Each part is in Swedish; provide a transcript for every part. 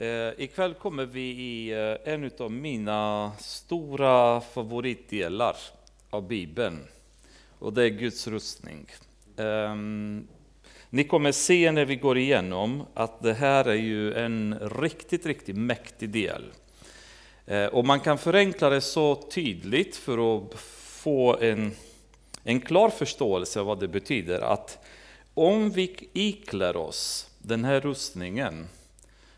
Eh, ikväll kommer vi i eh, en av mina stora favoritdelar av Bibeln. Och det är Guds rustning. Eh, ni kommer se när vi går igenom att det här är ju en riktigt, riktigt mäktig del. Eh, och man kan förenkla det så tydligt för att få en, en klar förståelse av vad det betyder. Att om vi iklär oss den här rustningen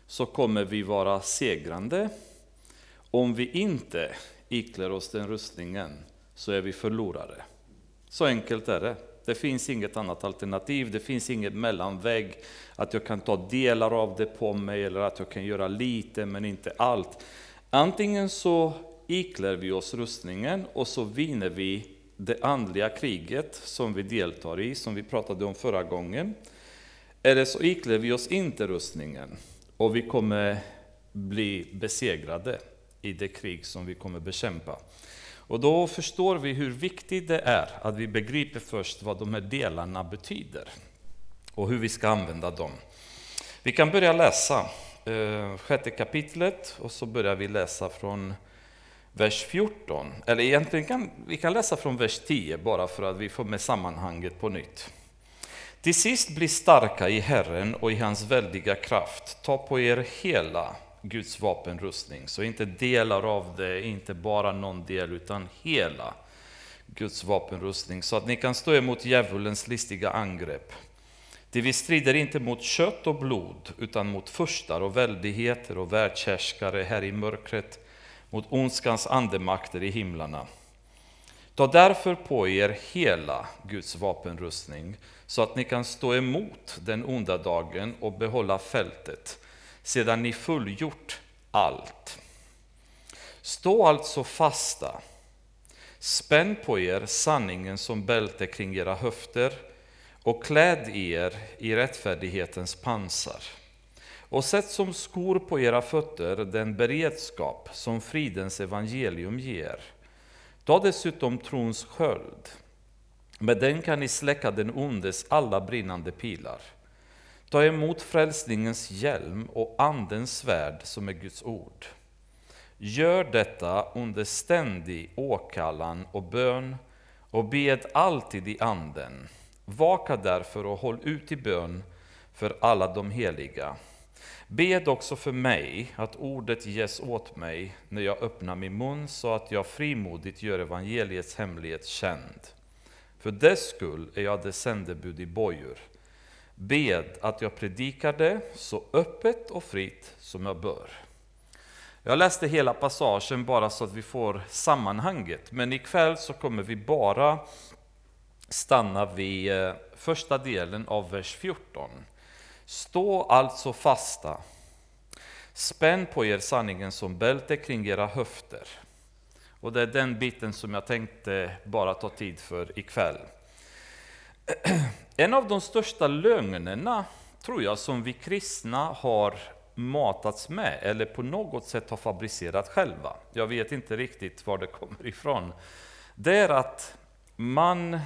så kommer vi vara segrande. Om vi inte iklär oss den rustningen så är vi förlorare. Så enkelt är det. Det finns inget annat alternativ, det finns inget mellanväg, att jag kan ta delar av det på mig eller att jag kan göra lite men inte allt. Antingen så iklär vi oss rustningen och så vinner vi det andliga kriget som vi deltar i, som vi pratade om förra gången. Eller så iklär vi oss inte rustningen och vi kommer bli besegrade i det krig som vi kommer bekämpa. Och då förstår vi hur viktigt det är att vi begriper först vad de här delarna betyder och hur vi ska använda dem. Vi kan börja läsa eh, sjätte kapitlet och så börjar vi läsa från vers 14. Eller egentligen kan vi kan läsa från vers 10 bara för att vi får med sammanhanget på nytt. Till sist bli starka i Herren och i hans väldiga kraft. Ta på er hela Guds vapenrustning, så inte delar av det, inte bara någon del, utan hela Guds vapenrustning, så att ni kan stå emot djävulens listiga angrepp. Det vi strider inte mot kött och blod, utan mot furstar och väldigheter och världshärskare här i mörkret, mot ondskans andemakter i himlarna. Ta därför på er hela Guds vapenrustning, så att ni kan stå emot den onda dagen och behålla fältet, sedan ni fullgjort allt. Stå alltså fasta, spänn på er sanningen som bälte kring era höfter och kläd er i rättfärdighetens pansar. Och sätt som skor på era fötter den beredskap som fridens evangelium ger. Ta dessutom trons sköld. Med den kan ni släcka den ondes alla brinnande pilar. Ta emot frälsningens hjälm och Andens svärd som är Guds ord. Gör detta under ständig åkallan och bön och bed alltid i Anden. Vaka därför och håll ut i bön för alla de heliga. Bed också för mig att ordet ges åt mig när jag öppnar min mun så att jag frimodigt gör evangeliets hemlighet känd. För dess skull är jag det sändebud i bojor. Bed att jag predikar det så öppet och fritt som jag bör. Jag läste hela passagen bara så att vi får sammanhanget, men ikväll så kommer vi bara stanna vid eh, första delen av vers 14. Stå alltså fasta, spänn på er sanningen som bälte kring era höfter. Och det är den biten som jag tänkte bara ta tid för ikväll. En av de största lögnerna, tror jag, som vi kristna har matats med, eller på något sätt har fabricerat själva, jag vet inte riktigt var det kommer ifrån, det är att man,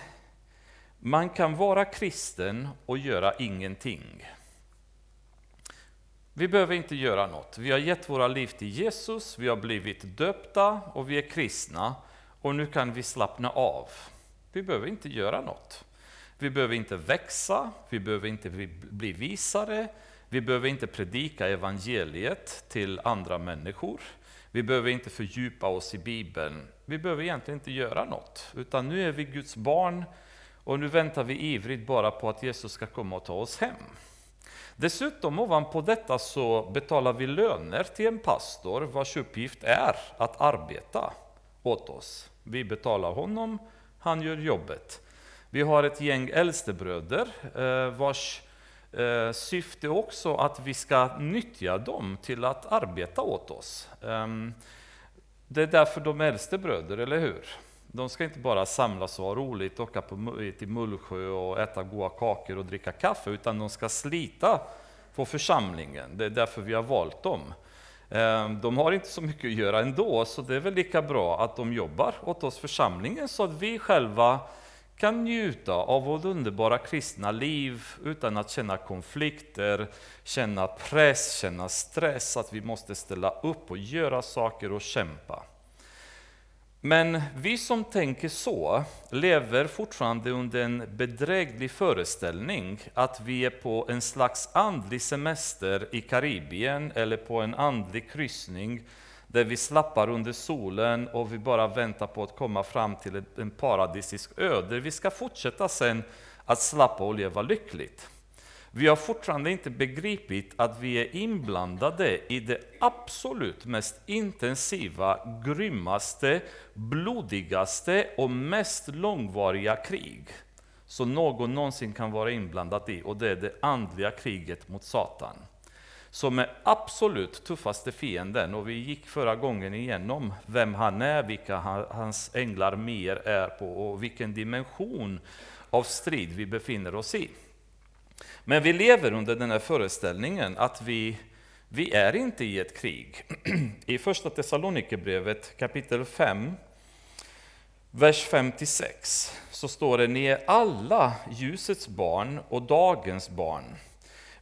man kan vara kristen och göra ingenting. Vi behöver inte göra något. Vi har gett våra liv till Jesus, vi har blivit döpta och vi är kristna och nu kan vi slappna av. Vi behöver inte göra något. Vi behöver inte växa, vi behöver inte bli visare, vi behöver inte predika evangeliet till andra människor. Vi behöver inte fördjupa oss i Bibeln. Vi behöver egentligen inte göra något, utan nu är vi Guds barn och nu väntar vi ivrigt bara på att Jesus ska komma och ta oss hem. Dessutom ovanpå detta så betalar vi löner till en pastor vars uppgift är att arbeta åt oss. Vi betalar honom, han gör jobbet. Vi har ett gäng äldstebröder eh, vars eh, syfte också att vi ska nyttja dem till att arbeta åt oss. Ehm, det är därför de är äldstebröder, eller hur? De ska inte bara samlas och ha roligt, åka på, till Mullsjö och äta goda kakor och dricka kaffe, utan de ska slita på församlingen. Det är därför vi har valt dem. Ehm, de har inte så mycket att göra ändå, så det är väl lika bra att de jobbar åt oss församlingen, så att vi själva kan njuta av vårt underbara kristna liv utan att känna konflikter, känna press, känna stress, att vi måste ställa upp och göra saker och kämpa. Men vi som tänker så lever fortfarande under en bedräglig föreställning att vi är på en slags andlig semester i Karibien eller på en andlig kryssning där vi slappar under solen och vi bara väntar på att komma fram till en paradisisk ö, där vi ska fortsätta sen att slappa och leva lyckligt. Vi har fortfarande inte begripit att vi är inblandade i det absolut mest intensiva, grymmaste, blodigaste och mest långvariga krig som någon någonsin kan vara inblandad i, och det är det andliga kriget mot Satan som är absolut tuffaste fienden. Och vi gick förra gången igenom vem han är, vilka hans änglar mer är på och vilken dimension av strid vi befinner oss i. Men vi lever under den här föreställningen att vi, vi är inte i ett krig. I första Thessalonikerbrevet kapitel 5, vers 56 så står det, ni är alla ljusets barn och dagens barn.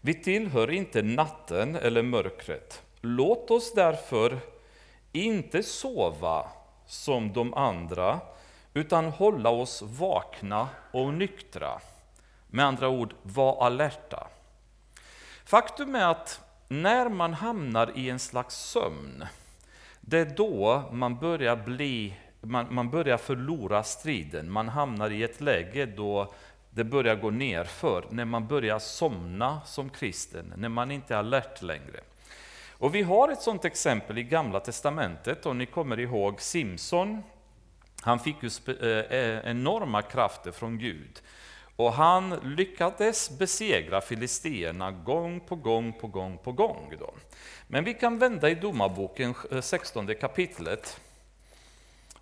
Vi tillhör inte natten eller mörkret. Låt oss därför inte sova som de andra, utan hålla oss vakna och nyktra. Med andra ord, var alerta. Faktum är att när man hamnar i en slags sömn, det är då man börjar, bli, man, man börjar förlora striden. Man hamnar i ett läge då det börjar gå ner för när man börjar somna som kristen, när man inte är alert längre. Och vi har ett sådant exempel i Gamla Testamentet, och ni kommer ihåg Simson. Han fick ju eh, eh, enorma krafter från Gud. Och han lyckades besegra filisterna gång på gång på gång på gång. Då. Men vi kan vända i Domarboken eh, 16 kapitlet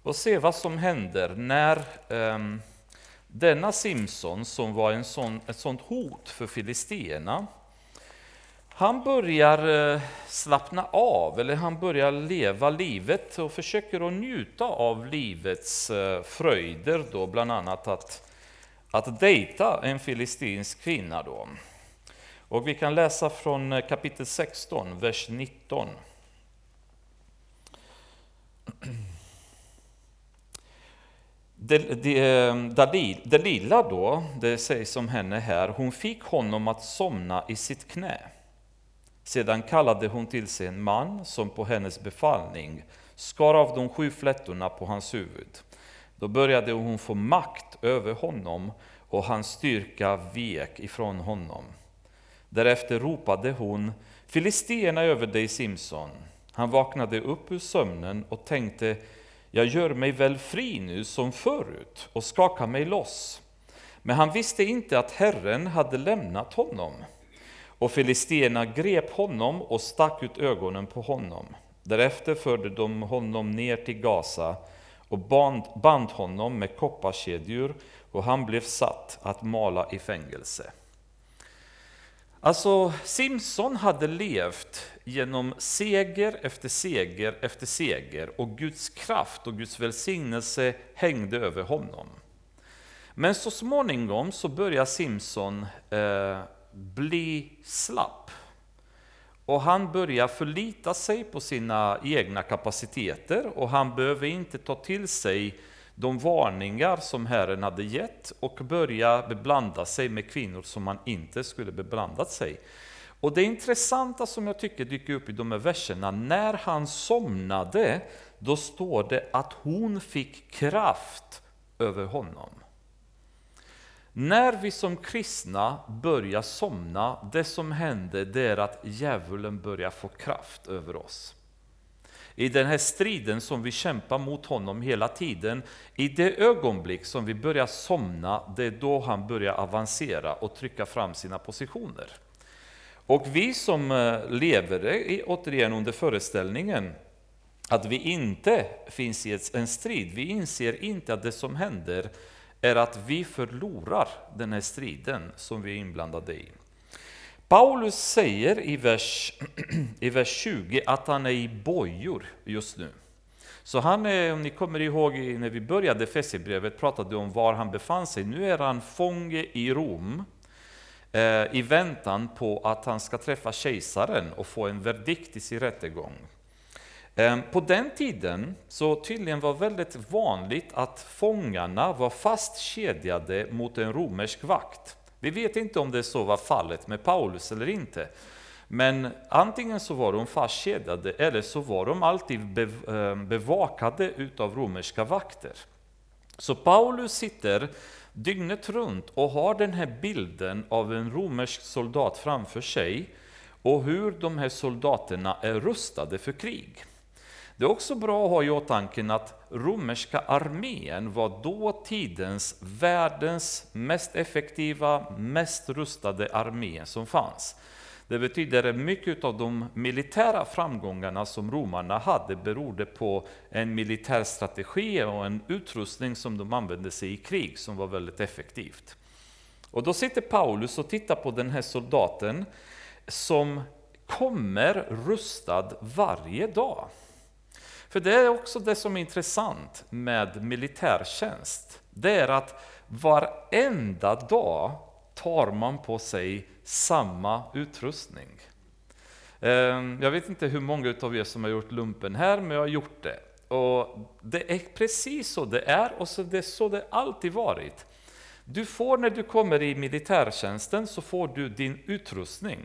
och se vad som händer när um, denna Simson, som var en sån, ett sånt hot för filisterna, han börjar eh, slappna av, eller han börjar leva livet och försöker att njuta av livets eh, fröjder, då, bland annat att, att dejta en filistinsk kvinna. Då. Och vi kan läsa från eh, kapitel 16, vers 19. Eh, Dalila då, det sägs om henne här, hon fick honom att somna i sitt knä. Sedan kallade hon till sig en man som på hennes befallning skar av de sju flättorna på hans huvud. Då började hon få makt över honom och hans styrka vek ifrån honom. Därefter ropade hon, Filisterna över dig Simson. Han vaknade upp ur sömnen och tänkte, jag gör mig väl fri nu som förut och skakar mig loss. Men han visste inte att Herren hade lämnat honom. Och filisterna grep honom och stack ut ögonen på honom. Därefter förde de honom ner till Gaza och band, band honom med kopparkedjor och han blev satt att mala i fängelse. Alltså, Simson hade levt genom seger efter seger efter seger och Guds kraft och Guds välsignelse hängde över honom. Men så småningom så börjar Simson eh, bli slapp. Och han börjar förlita sig på sina egna kapaciteter och han behöver inte ta till sig de varningar som Herren hade gett och börja beblanda sig med kvinnor som man inte skulle beblandat sig. Och det intressanta som jag tycker dyker upp i de här verserna, när han somnade, då står det att hon fick kraft över honom. När vi som kristna börjar somna, det som händer det är att djävulen börjar få kraft över oss i den här striden som vi kämpar mot honom hela tiden, i det ögonblick som vi börjar somna, det är då han börjar avancera och trycka fram sina positioner. Och vi som eh, lever återigen under föreställningen att vi inte finns i en strid, vi inser inte att det som händer är att vi förlorar den här striden som vi är inblandade i. Paulus säger i vers, i vers 20 att han är i bojor just nu. Så han är, om ni kommer ihåg när vi började Fesebrevet, pratade om var han befann sig. Nu är han fånge i Rom eh, i väntan på att han ska träffa kejsaren och få en verdikt i sin rättegång. Ehm, på den tiden så tydligen var väldigt vanligt att fångarna var fastkedjade mot en romersk vakt. Vi vet inte om det så var fallet med Paulus eller inte. Men antingen så var de fastkedjade eller så var de alltid ehm, bevakade utav romerska vakter. Så Paulus sitter dygnet runt och har den här bilden av en romersk soldat framför sig och hur de här soldaterna är rustade för krig. Det är också bra att ha i åtanke att romerska armén var dåtidens, världens mest effektiva, mest rustade armé som fanns. Det betyder att mycket av de militära framgångarna som romarna hade berodde på en militär strategi och en utrustning som de använde sig i krig som var väldigt effektivt. Och då sitter Paulus och tittar på den här soldaten som kommer rustad varje dag. För det är också det som är intressant med militärtjänst. Det är att varenda dag tar man på sig samma utrustning. Ehm, jag vet inte hur många av er som har gjort lumpen här, men jag har gjort det. Och Det är precis så det är och så det är så det alltid varit. Du får när du kommer i militärtjänsten så får du din utrustning.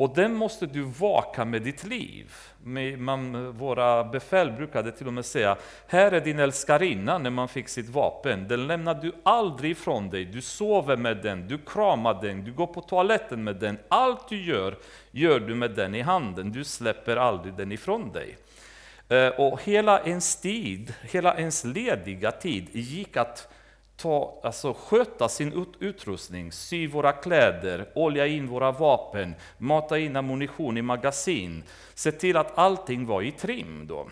Och den måste du vaka med ditt liv. Man, våra befäl brukade till och med säga, här är din älskarinna när man fick sitt vapen. Den lämnar du aldrig ifrån dig. Du sover med den, du kramar den, du går på toaletten med den. Allt du gör, gör du med den i handen. Du släpper aldrig den ifrån dig. Eh, och hela ens tid, hela ens lediga tid gick att ta, alltså sköta sin utrustning, sy våra kläder, olja in våra vapen, mata in ammunition i magasin, se till att allting var i trim. Då.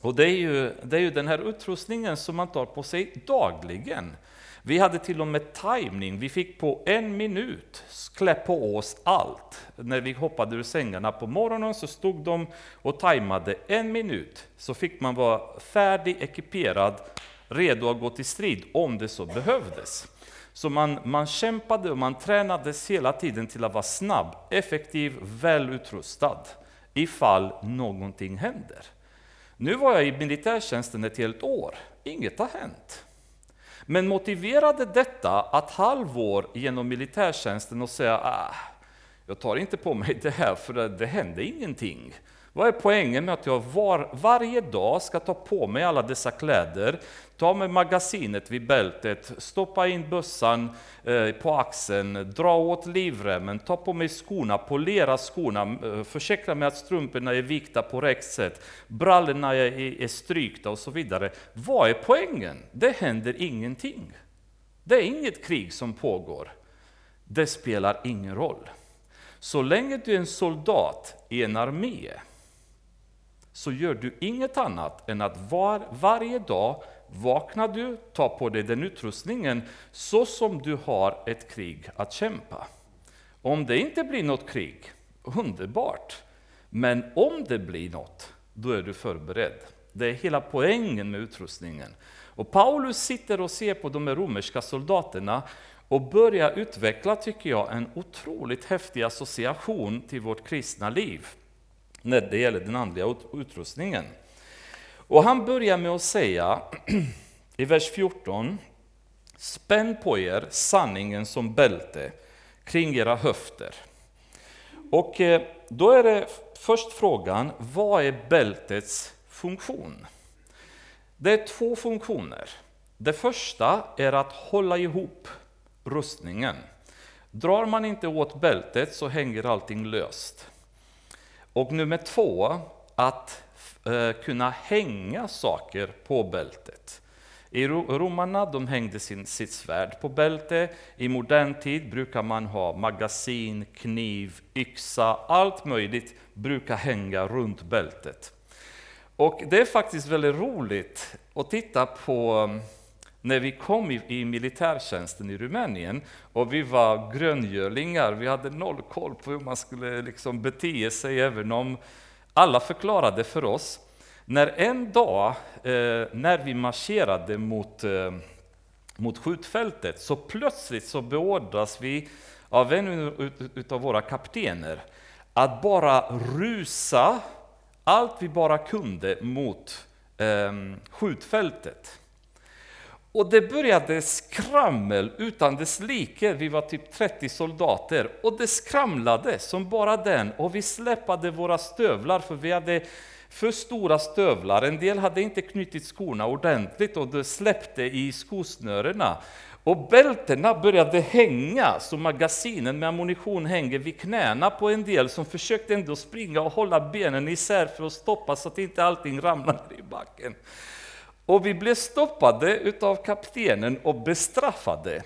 Och det är, ju, det är ju den här utrustningen som man tar på sig dagligen. Vi hade till och med timing, vi fick på en minut klä på oss allt. När vi hoppade ur sängarna på morgonen så stod de och tajmade en minut, så fick man vara färdig, ekiperad redo att gå till strid om det så behövdes. Så man, man kämpade och man tränades hela tiden till att vara snabb, effektiv, välutrustad ifall någonting händer. Nu var jag i militärtjänsten ett helt år, inget har hänt. Men motiverade detta att halvår genom militärtjänsten och säga ah, jag tar inte på mig det här för det, det hände ingenting. Vad är poängen med att jag var, varje dag ska ta på mig alla dessa kläder, ta med magasinet vid bältet, stoppa in bössan eh, på axeln, dra åt livremmen, ta på mig skorna, polera skorna, eh, försäkra mig att strumporna är vikta på rätt sätt, brallorna är, är strykta och så vidare. Vad är poängen? Det händer ingenting. Det är inget krig som pågår. Det spelar ingen roll. Så länge du är en soldat i en armé så gör du inget annat än att var, varje dag vaknar du, ta på dig den utrustningen så som du har ett krig att kämpa. Om det inte blir något krig, underbart. Men om det blir något, då är du förberedd. Det är hela poängen med utrustningen. Och Paulus sitter och ser på de romerska soldaterna och börjar utveckla, tycker jag, en otroligt häftig association till vårt kristna liv när det gäller den andliga utrustningen. Och han börjar med att säga i vers 14, spänn på er sanningen som bälte kring era höfter. Och eh, då är det först frågan, vad är bältets funktion? Det är två funktioner. Det första är att hålla ihop rustningen. Drar man inte åt bältet så hänger allting löst. Och nummer två, att Eh, kunna hänga saker på bältet. I romarna de hängde sin, sitt svärd på bälte. I modern tid brukar man ha magasin, kniv, yxa, allt möjligt brukar hänga runt bältet. Och det är faktiskt väldigt roligt att titta på mm, när vi kom i, i militärtjänsten i Rumänien och vi var gröngölingar, vi hade noll koll på hur man skulle liksom bete sig, även om alla förklarade för oss. När en dag, eh, när vi marscherade mot, eh, mot skjutfältet, så plötsligt så beordras vi av en av våra kaptener att bara rusa allt vi bara kunde mot ehm, skjutfältet. Och det började skrammel utan dess like. Vi var typ 30 soldater och det skramlade som bara den och vi släpade våra stövlar för vi hade för stora stövlar. En del hade inte knutit skorna ordentligt och det släppte i skosnörena. Och bältena började hänga, så magasinen med ammunition hänger vid knäna på en del som försökte ändå springa och hålla benen isär för att stoppa så att inte allting ramlade i backen. Och vi blev stoppade av kaptenen och bestraffade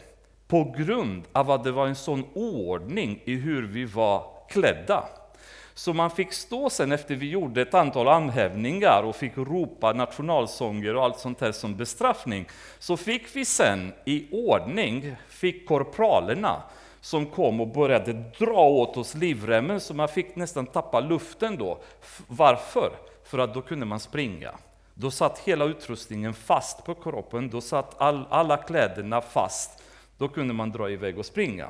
på grund av att det var en sån oordning i hur vi var klädda. Så man fick stå sen efter vi gjorde ett antal anhävningar och fick ropa nationalsånger och allt sånt här som bestraffning. Så fick vi sen i ordning, fick korpralerna som kom och började dra åt oss livremmen så man fick nästan tappa luften då. Varför? För att då kunde man springa. Då satt hela utrustningen fast på kroppen, då satt all, alla kläderna fast. Då kunde man dra iväg och springa.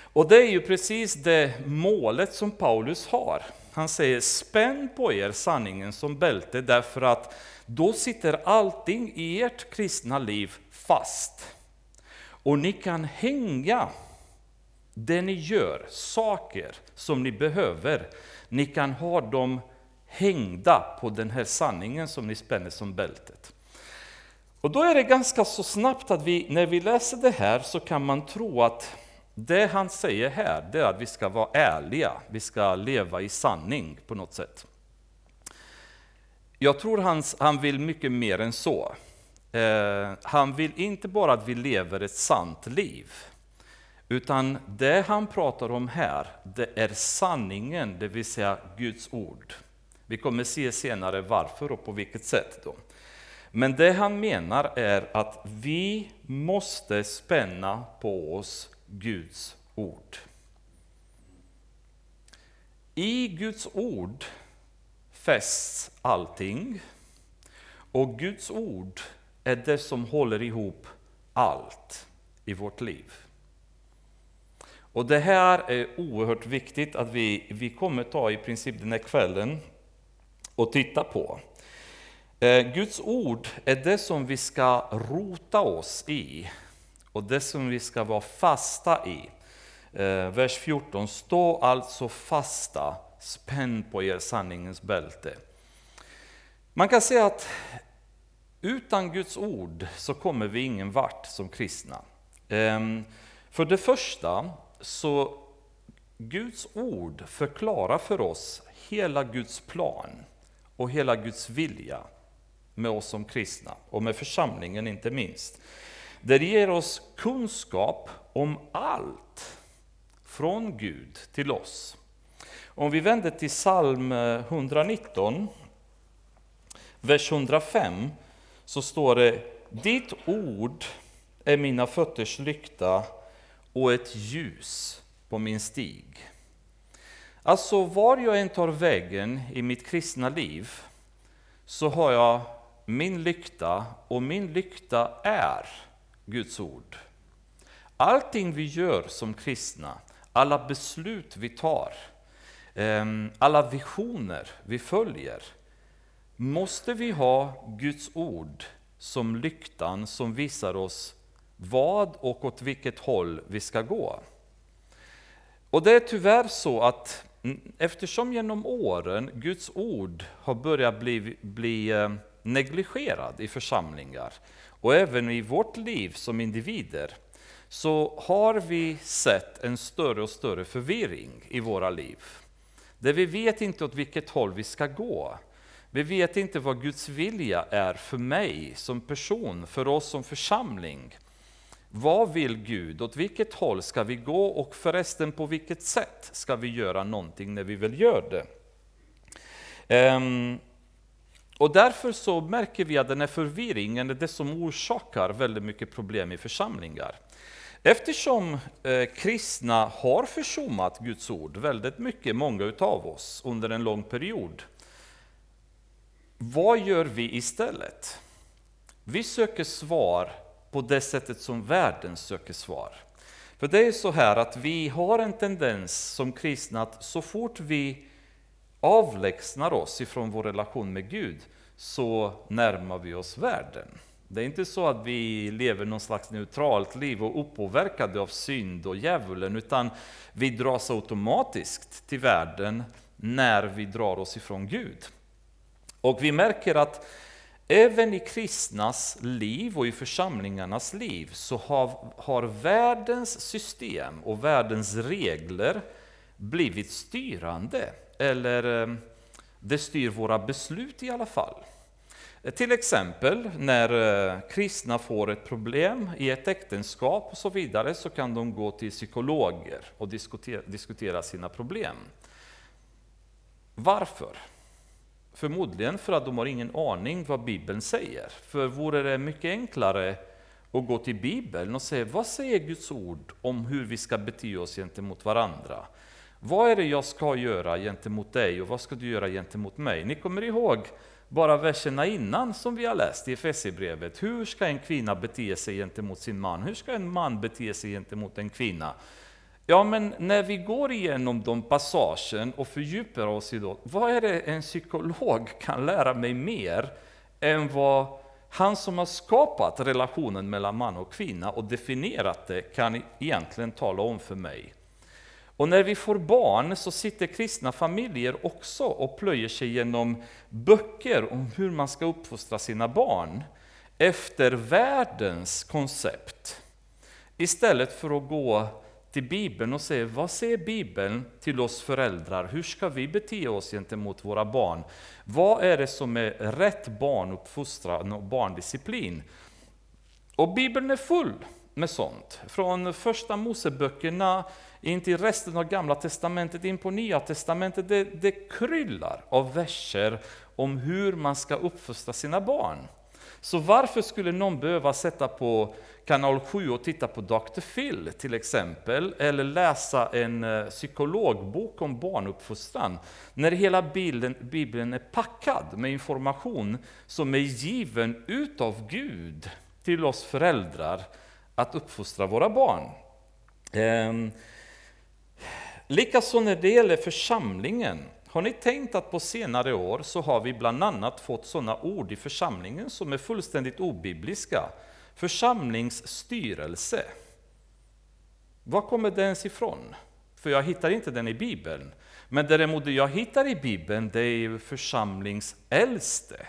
Och det är ju precis det målet som Paulus har. Han säger spänn på er sanningen som bälte därför att då sitter allting i ert kristna liv fast. Och ni kan hänga det ni gör, saker som ni behöver, ni kan ha dem hängda på den här sanningen som ni spänner som bältet. Och då är det ganska så snabbt att vi, när vi läser det här så kan man tro att det han säger här, det är att vi ska vara ärliga, vi ska leva i sanning på något sätt. Jag tror han, han vill mycket mer än så. Eh, han vill inte bara att vi lever ett sant liv, utan det han pratar om här, det är sanningen, det vill säga Guds ord. Vi kommer se senare varför och på vilket sätt. Då. Men det han menar är att vi måste spänna på oss Guds ord. I Guds ord fästs allting och Guds ord är det som håller ihop allt i vårt liv. Och Det här är oerhört viktigt att vi, vi kommer ta i princip den här kvällen och titta på. Eh, Guds ord är det som vi ska rota oss i och det som vi ska vara fasta i. Eh, vers 14, stå alltså fasta, spänn på er sanningens bälte. Man kan säga att utan Guds ord så kommer vi ingen vart som kristna. Ehm, för det första så Guds ord förklarar för oss hela Guds plan och hela Guds vilja med oss som kristna och med församlingen inte minst. Det ger oss kunskap om allt från Gud till oss. Om vi vänder till psalm eh, 119, vers 105, så står det Ditt ord är mina fötters lykta och ett ljus på min stig. Alltså var jag än tar vägen i mitt kristna liv så har jag min lykta och min lykta är Guds ord. Allting vi gör som kristna, alla beslut vi tar, ehm, alla visioner vi följer, måste vi ha Guds ord som lyktan som visar oss vad och åt vilket håll vi ska gå. Och det är tyvärr så att Mm. eftersom genom åren Guds ord har börjat bli, bli eh, negligerad i församlingar och även i vårt liv som individer, så har vi sett en större och större förvirring i våra liv. Där vi vet inte åt vilket håll vi ska gå. Vi vet inte vad Guds vilja är för mig som person, för oss som församling. Vad vill Gud? Åt vilket håll ska vi gå och förresten på vilket sätt ska vi göra någonting när vi väl gör det? Um, och därför så märker vi att den här förvirringen är det som orsakar väldigt mycket problem i församlingar. Eftersom eh, kristna har försummat Guds ord väldigt mycket, många utav oss, under en lång period, vad gör vi istället? Vi söker svar på det sättet som världen söker svar. För det är så här att vi har en tendens som kristna att så fort vi avlägsnar oss ifrån vår relation med Gud så närmar vi oss världen. Det är inte så att vi lever någon slags neutralt liv och opåverkade av synd och djävulen, utan vi dras automatiskt till världen när vi drar oss ifrån Gud. Och vi märker att även i kristnas liv och i församlingarnas liv så har, har världens system och världens regler blivit styrande, eller eh, det styr våra beslut i alla fall. Till exempel när eh, kristna får ett problem i ett äktenskap och så vidare så kan de gå till psykologer och diskutera, diskutera sina problem. Varför? Förmodligen för att de har ingen aning vad Bibeln säger. För vore det mycket enklare att gå till Bibeln och säga vad säger Guds ord om hur vi ska bete oss gentemot varandra? Vad är det jag ska göra gentemot dig och vad ska du göra gentemot mig? Ni kommer ihåg bara verserna innan som vi har läst i Efesierbrevet. Hur ska en kvinna bete sig gentemot sin man? Hur ska en man bete sig gentemot en kvinna? Ja, men när vi går igenom de passagen och fördjupar oss i dem, vad är det en psykolog kan lära mig mer än vad han som har skapat relationen mellan man och kvinna och definierat det kan egentligen tala om för mig. Och när vi får barn så sitter kristna familjer också och plöjer sig genom böcker om hur man ska uppfostra sina barn efter världens koncept. Istället för att gå till Bibeln och säger, vad säger Bibeln till oss föräldrar? Hur ska vi bete oss gentemot våra barn? Vad är det som är rätt barnuppfostran och barndisciplin? Och Bibeln är full med sånt. Från första Moseböckerna in till resten av Gamla Testamentet, in på Nya Testamentet, det, det kryllar av verser om hur man ska uppfostra sina barn. Så varför skulle någon behöva sätta på kanal 7 och titta på Dr. Phil till exempel, eller läsa en eh, psykologbok om barnuppfostran, när hela Bibeln, Bibeln är packad med information som är given utav Gud till oss föräldrar att uppfostra våra barn. Ehm, likaså när det gäller församlingen. Har ni tänkt att på senare år så har vi bland annat fått sådana ord i församlingen som är fullständigt obibliska. Församlingsstyrelse. Var kommer den ens ifrån? För jag hittar inte den i Bibeln. Men däremot det jag hittar i Bibeln det är församlingsäldste.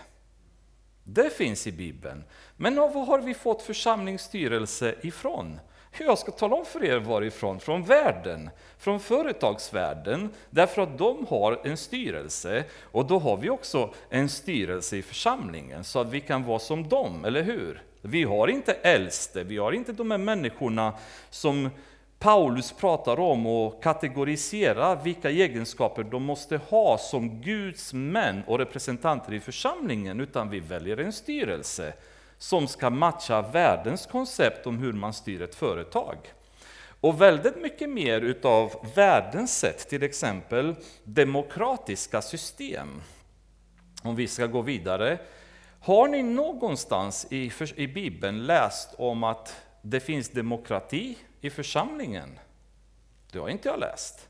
Det finns i Bibeln. Men var har vi fått församlingsstyrelse ifrån? Jag ska tala om för er varifrån, från världen, från företagsvärlden, därför att de har en styrelse och då har vi också en styrelse i församlingen så att vi kan vara som dem, eller hur? Vi har inte äldste, vi har inte de här människorna som Paulus pratar om och kategoriserar vilka egenskaper de måste ha som Guds män och representanter i församlingen, utan vi väljer en styrelse som ska matcha världens koncept om hur man styr ett företag. Och väldigt mycket mer utav världens sätt, till exempel demokratiska system. Om vi ska gå vidare. Har ni någonstans i, i Bibeln läst om att det finns demokrati i församlingen? Det har inte jag läst.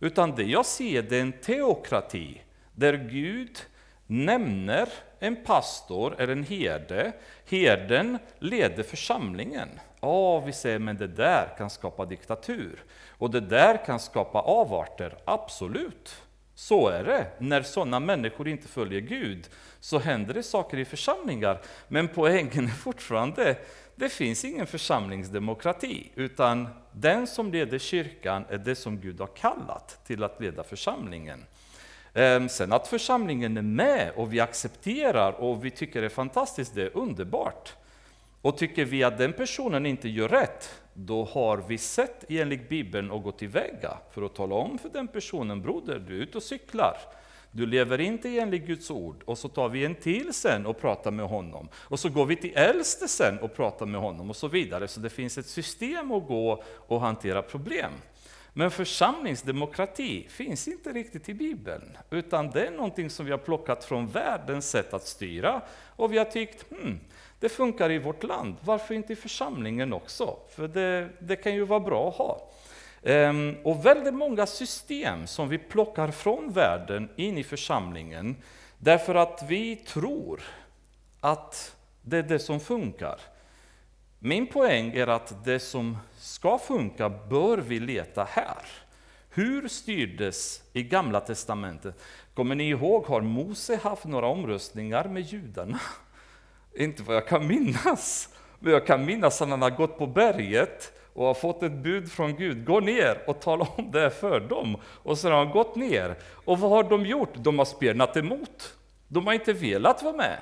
Utan det jag ser det är en teokrati, där Gud nämner en pastor eller en herde. Herden leder församlingen. Ja, vi säger, men det där kan skapa diktatur. Och det där kan skapa avarter, absolut. Så är det. När sådana människor inte följer Gud så händer det saker i församlingar. Men poängen är fortfarande, det finns ingen församlingsdemokrati, utan den som leder kyrkan är det som Gud har kallat till att leda församlingen. Ehm, sen att församlingen är med och vi accepterar och vi tycker det är fantastiskt, det är underbart. Och tycker vi att den personen inte gör rätt, då har vi sett enligt Bibeln och gått tillväga för att tala om för den personen, broder, du är ute och cyklar. Du lever inte enligt Guds ord. Och så tar vi en till sen och pratar med honom. Och så går vi till äldste sen och pratar med honom och så vidare. Så det finns ett system att gå och hantera problem. Men församlingsdemokrati finns inte riktigt i Bibeln, utan det är någonting som vi har plockat från världens sätt att styra, och vi har tyckt, hmm, det funkar i vårt land, varför inte i församlingen också? För det, det kan ju vara bra att ha. Ehm, och väldigt många system som vi plockar från världen in i församlingen, därför att vi tror att det är det som funkar. Min poäng är att det som ska funka bör vi leta här. Hur styrdes i Gamla Testamentet? Kommer ni ihåg, har Mose haft några omröstningar med judarna? Inte vad jag kan minnas. Men jag kan minnas att han har gått på berget och har fått ett bud från Gud. Gå ner och tala om det för dem. Och så har han gått ner. Och vad har de gjort? De har spjärnat emot. De har inte velat vara med.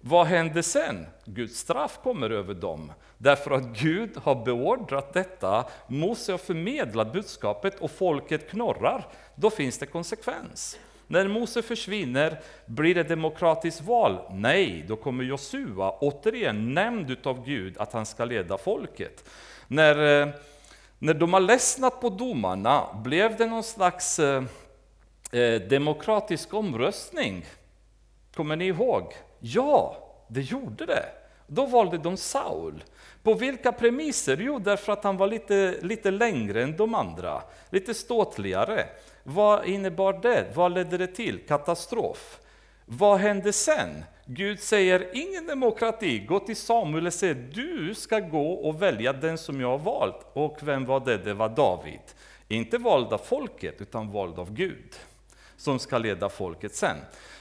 Vad händer sen? Guds straff kommer över dem, därför att Gud har beordrat detta. Mose har förmedlat budskapet och folket knorrar. Då finns det konsekvens. När Mose försvinner, blir det demokratiskt val? Nej, då kommer Josua, återigen nämnd av Gud, att han ska leda folket. När, eh, när de har ledsnat på domarna, blev det någon slags eh, eh demokratisk omröstning? Kommer ni ihåg? Ja, det gjorde det. Då valde de Saul. På vilka premisser? Jo, därför att han var lite, lite längre än de andra, lite ståtligare. Vad innebar det? Vad ledde det till? Katastrof. Vad hände sen? Gud säger ingen demokrati, gå till Samuel och säg du ska gå och välja den som jag har valt. Och vem var det? Det var David. Inte vald av folket, utan vald av Gud, som ska leda folket sen.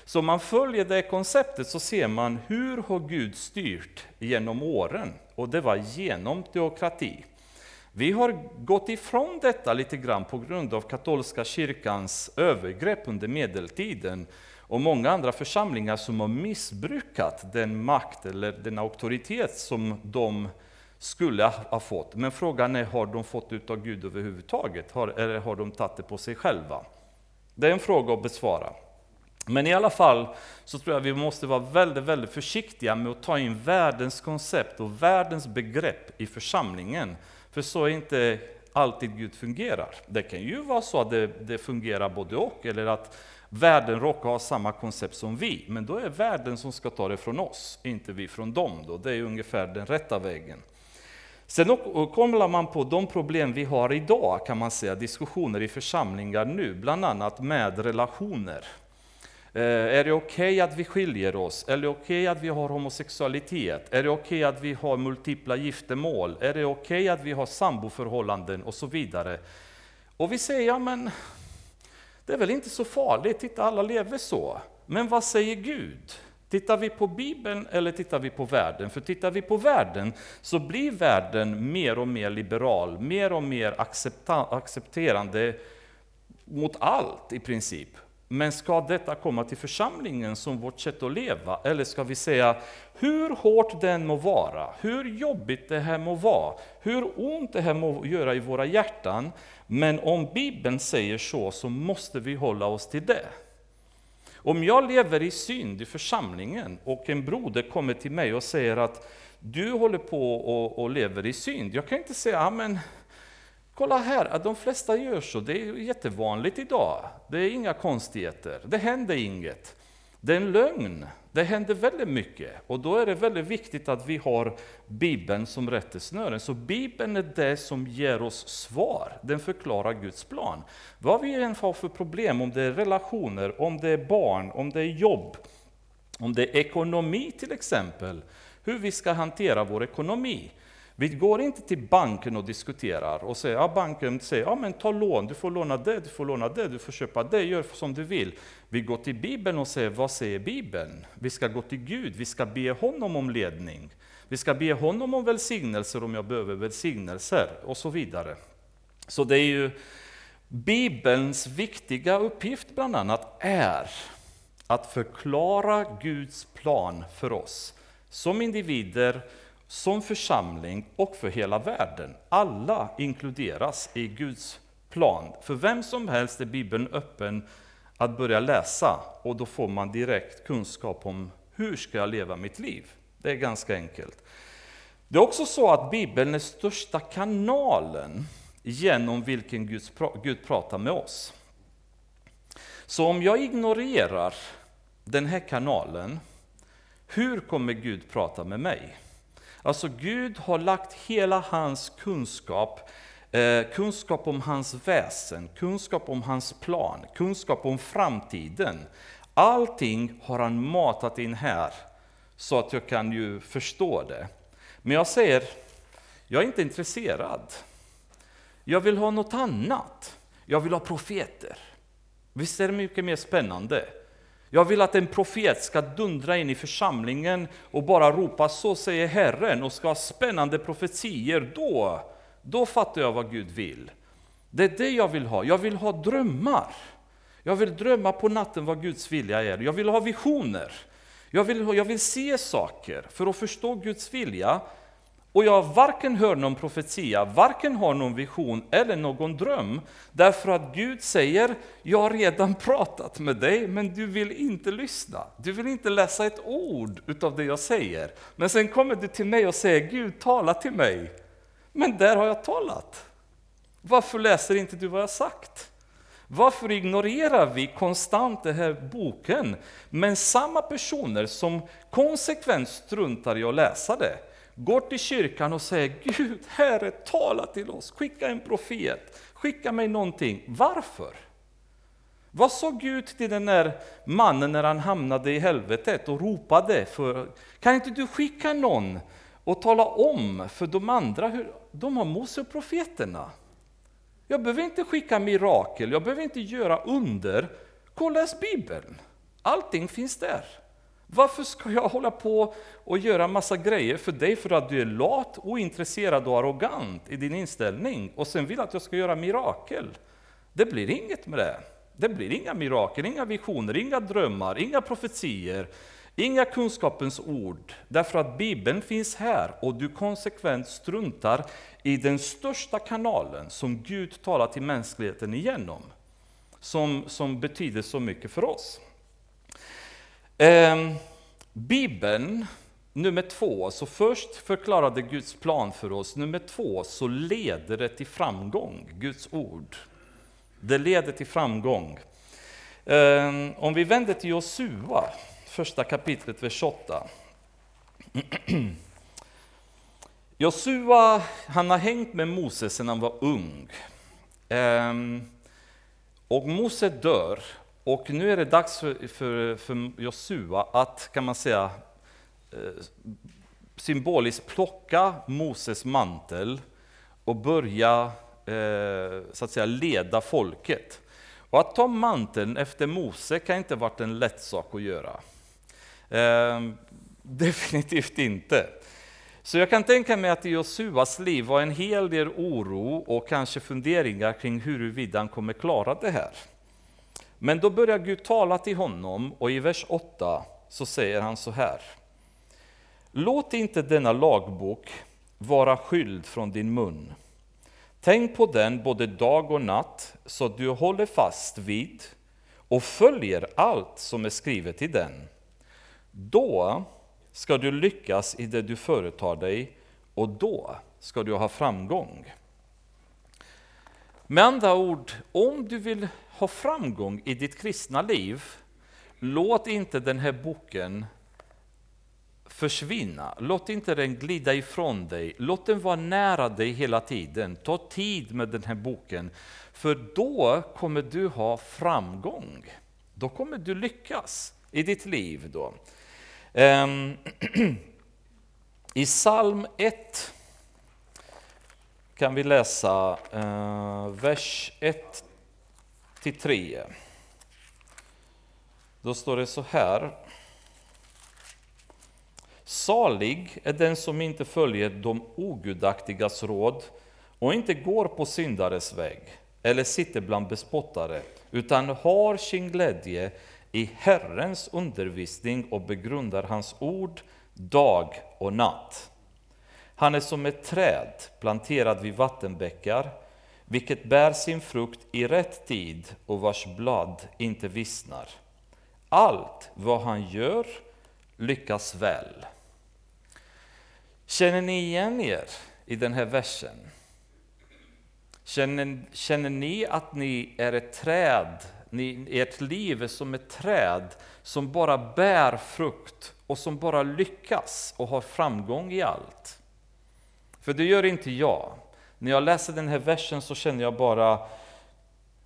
Så om man följer det konceptet så ser man hur har Gud styrt genom åren? Och det var genom teokrati. Vi har gått ifrån detta lite grann på grund av katolska kyrkans övergrepp under medeltiden och många andra församlingar som har missbrukat den makt eller den auktoritet som de skulle ha fått. Men frågan är, har de fått ut av Gud överhuvudtaget? Har, eller har de tagit det på sig själva? Det är en fråga att besvara. Men i alla fall så tror jag vi måste vara väldigt, väldigt försiktiga med att ta in världens koncept och världens begrepp i församlingen. För så är inte alltid Gud fungerar. Det kan ju vara så att det, det fungerar både och, eller att världen råkar ha samma koncept som vi. Men då är världen som ska ta det från oss, inte vi från dem. Då. Det är ungefär den rätta vägen. Sen kommer man på de problem vi har idag, kan man säga, diskussioner i församlingar nu, bland annat med relationer. Eh, är det okej okay att vi skiljer oss? Är det okej okay att vi har homosexualitet? Är det okej okay att vi har multipla giftermål? Är det okej att vi har samboförhållanden och så vidare? Och vi säger, ja men det är väl inte så farligt, titta alla lever så. Men vad säger Gud? Tittar vi på Bibeln eller tittar vi på världen? För tittar vi på världen så blir världen mer och mer liberal, mer och mer accepterande mot allt i princip. Men ska detta komma till församlingen som vårt sätt att leva? Eller ska vi säga, hur hårt den må vara, hur jobbigt det här må vara, hur ont det här må göra i våra hjärtan, men om Bibeln säger så, så måste vi hålla oss till det. Om jag lever i synd i församlingen och en broder kommer till mig och säger att du håller på och, och lever i synd, jag kan inte säga, amen, Kolla här, att de flesta gör så, det är jättevanligt idag. Det är inga konstigheter, det händer inget. Det är en lögn, det händer väldigt mycket. Och då är det väldigt viktigt att vi har Bibeln som rättesnören. Så Bibeln är det som ger oss svar, den förklarar Guds plan. Vad vi än har för problem, om det är relationer, om det är barn, om det är jobb, om det är ekonomi till exempel, hur vi ska hantera vår ekonomi. Vi går inte till banken och diskuterar och säger, ja, banken säger, ja men ta lån, du får låna det, du får låna det, du får köpa det, gör som du vill. Vi går till Bibeln och säger, vad säger Bibeln? Vi ska gå till Gud, vi ska be honom om ledning. Vi ska be honom om välsignelser om jag behöver välsignelser och så vidare. Så det är ju Bibelns viktiga uppgift bland annat är att förklara Guds plan för oss som individer, som församling och för hela världen. Alla inkluderas i Guds plan. För vem som helst är Bibeln öppen att börja läsa och då får man direkt kunskap om hur ska jag leva mitt liv. Det är ganska enkelt. Det är också så att Bibeln är största kanalen genom vilken Gud, Gud pratar med oss. Så om jag ignorerar den här kanalen, hur kommer Gud prata med mig? Alltså Gud har lagt hela hans kunskap, eh, kunskap om hans väsen, kunskap om hans plan, kunskap om framtiden. Allting har han matat in här så att jag kan ju förstå det. Men jag säger, jag är inte intresserad. Jag vill ha något annat. Jag vill ha profeter. Visst är det mycket mer spännande? Jag vill att en profet ska dundra in i församlingen och bara ropa så säger Herren och ska ha spännande profetier. Då, då fattar jag vad Gud vill. Det är det jag vill ha. Jag vill ha drömmar. Jag vill drömma på natten vad Guds vilja är. Jag vill ha visioner. Jag vill, jag vill se saker för att förstå Guds vilja. Och jag varken hör någon profetia, varken har någon vision eller någon dröm. Därför att Gud säger, jag har redan pratat med dig, men du vill inte lyssna. Du vill inte läsa ett ord utav det jag säger. Men sen kommer du till mig och säger, Gud tala till mig. Men där har jag talat. Varför läser inte du vad jag sagt? Varför ignorerar vi konstant den här boken? Men samma personer som konsekvent struntar i att läsa det, går till kyrkan och säger Gud, Herre, tala till oss, skicka en profet, skicka mig någonting. Varför? Vad sa Gud till den där mannen när han hamnade i helvetet och ropade? För, kan inte du skicka någon och tala om för de andra hur de har Mose och profeterna? Jag behöver inte skicka mirakel, jag behöver inte göra under. Kolla läs Bibeln. Allting finns där. Varför ska jag hålla på och göra massa grejer för dig för att du är lat, ointresserad och arrogant i din inställning och sen vill att jag ska göra mirakel? Det blir inget med det. Det blir inga mirakel, inga visioner, inga drömmar, inga profetier, inga kunskapens ord. Därför att Bibeln finns här och du konsekvent struntar i den största kanalen som Gud talar till mänskligheten igenom. Som, som betyder så mycket för oss. Eh, Bibeln, nummer två, så först förklarade Guds plan för oss. Nummer två, så leder det till framgång, Guds ord. Det leder till framgång. Eh, om vi vänder till Josua, första kapitlet, vers 8. Josua, han har hängt med Mose sedan han var ung. Ehm, och Mose dör och nu är det dags för, för, för Josua att, kan man säga, eh, symboliskt plocka Moses mantel och börja eh, så att säga, leda folket. Och att ta manteln efter Mose kan inte varit en lätt sak att göra. Eh, definitivt inte. Så jag kan tänka mig att i Josuas liv var en hel del oro och kanske funderingar kring huruvida han kommer klara det här. Men då börjar Gud tala till honom och i vers 8 så säger han så här. Låt inte denna lagbok vara skyld från din mun. Tänk på den både dag och natt så att du håller fast vid och följer allt som är skrivet i den. Då ska du lyckas i det du företar dig och då ska du ha framgång. Med andra ord, om du vill ha framgång i ditt kristna liv, låt inte den här boken försvinna. Låt inte den glida ifrån dig. Låt den vara nära dig hela tiden. Ta tid med den här boken, för då kommer du ha framgång. Då kommer du lyckas i ditt liv. Då. Ehm, I psalm 1 kan vi läsa eh, vers 1 till 3. Då står det så här. Salig är den som inte följer de ogudaktigas råd och inte går på syndares väg eller sitter bland bespottare, utan har sin glädje i Herrens undervisning och begrundar hans ord dag och natt. Han är som ett träd planterad vid vattenbäckar vilket bär sin frukt i rätt tid och vars blad inte vissnar. Allt vad han gör lyckas väl. Känner ni igen er i den här versen? Känner, känner ni att ni är ett träd, ni, ert liv är som ett träd som bara bär frukt och som bara lyckas och har framgång i allt? För det gör inte jag. När jag läser den här versen så känner jag bara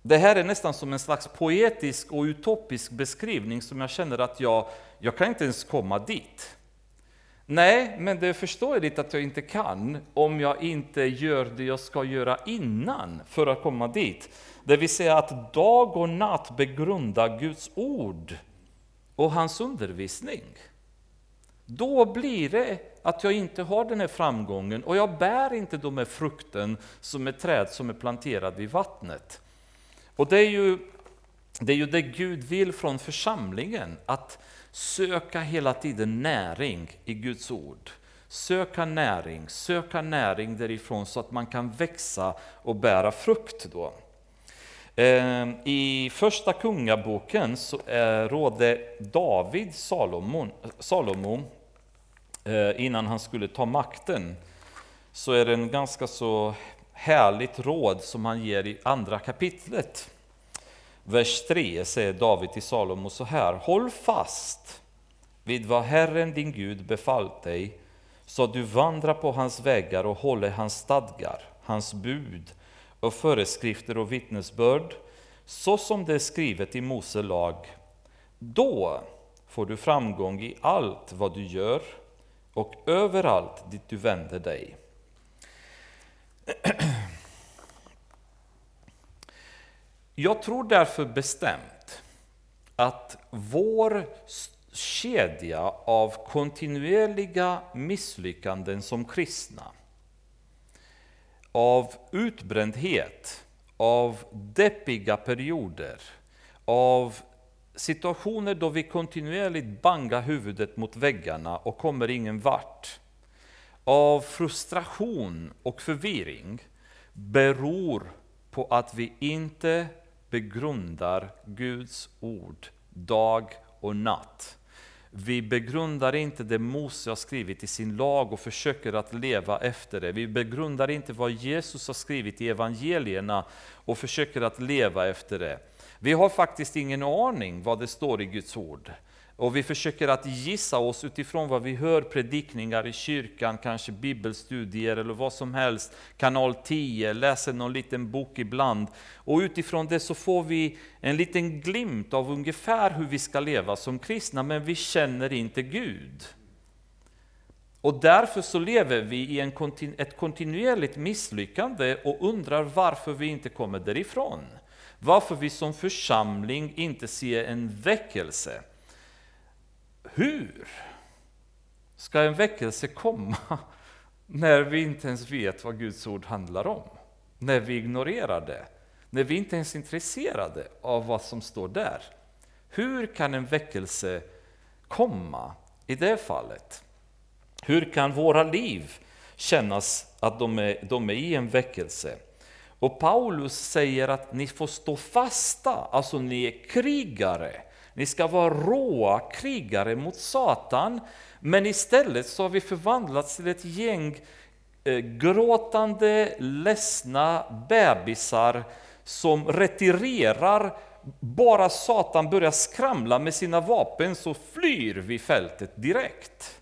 det här är nästan som en slags poetisk och utopisk beskrivning som jag känner att jag, jag kan inte ens komma dit. Nej, men det är förståeligt att jag inte kan om jag inte gör det jag ska göra innan för att komma dit. Det vill säga att dag och natt begrunda Guds ord och hans undervisning. Då blir det att jag inte har den här framgången och jag bär inte de här frukten som ett träd som är planterad vid vattnet. Och det är ju det, är ju det Gud vill från församlingen, att söka hela tiden näring i Guds ord. Söka näring, söka näring därifrån så att man kan växa och bära frukt. Då. Ehm, I första kungaboken så eh, rådde David Salomon, Salomon Eh, innan han skulle ta makten, så är det en ganska så härligt råd som han ger i andra kapitlet. Vers 3 säger David till Salomo så här. Håll fast vid vad Herren din Gud befallt dig, så du vandrar på hans vägar och håller hans stadgar, hans bud och föreskrifter och vittnesbörd, så som det är skrivet i Mose lag. Då får du framgång i allt vad du gör och överallt dit du vänder dig. Jag tror därför bestämt att vår kedja av kontinuerliga misslyckanden som kristna, av utbrändhet, av deppiga perioder, av situationer då vi kontinuerligt bangar huvudet mot väggarna och kommer ingen vart, av frustration och förvirring, beror på att vi inte begrundar Guds ord dag och natt. Vi begrundar inte det Mose har skrivit i sin lag och försöker att leva efter det. Vi begrundar inte vad Jesus har skrivit i evangelierna och försöker att leva efter det. Vi har faktiskt ingen aning vad det står i Guds ord. Och vi försöker att gissa oss utifrån vad vi hör predikningar i kyrkan, kanske bibelstudier eller vad som helst, kanal 10, läser någon liten bok ibland. Och utifrån det så får vi en liten glimt av ungefär hur vi ska leva som kristna, men vi känner inte Gud. Och därför så lever vi i en kontinu ett kontinuerligt misslyckande och undrar varför vi inte kommer därifrån. Varför vi som församling inte ser en väckelse. Hur ska en väckelse komma när vi inte ens vet vad Guds ord handlar om? När vi ignorerar det? När vi inte ens är intresserade av vad som står där? Hur kan en väckelse komma i det fallet? Hur kan våra liv kännas att de är, de är i en väckelse? Och Paulus säger att ni får stå fasta, alltså ni är krigare. Ni ska vara råa krigare mot Satan, men istället så har vi förvandlats till ett gäng eh, gråtande, ledsna bebisar som retirerar. Bara Satan börjar skramla med sina vapen så flyr vi fältet direkt.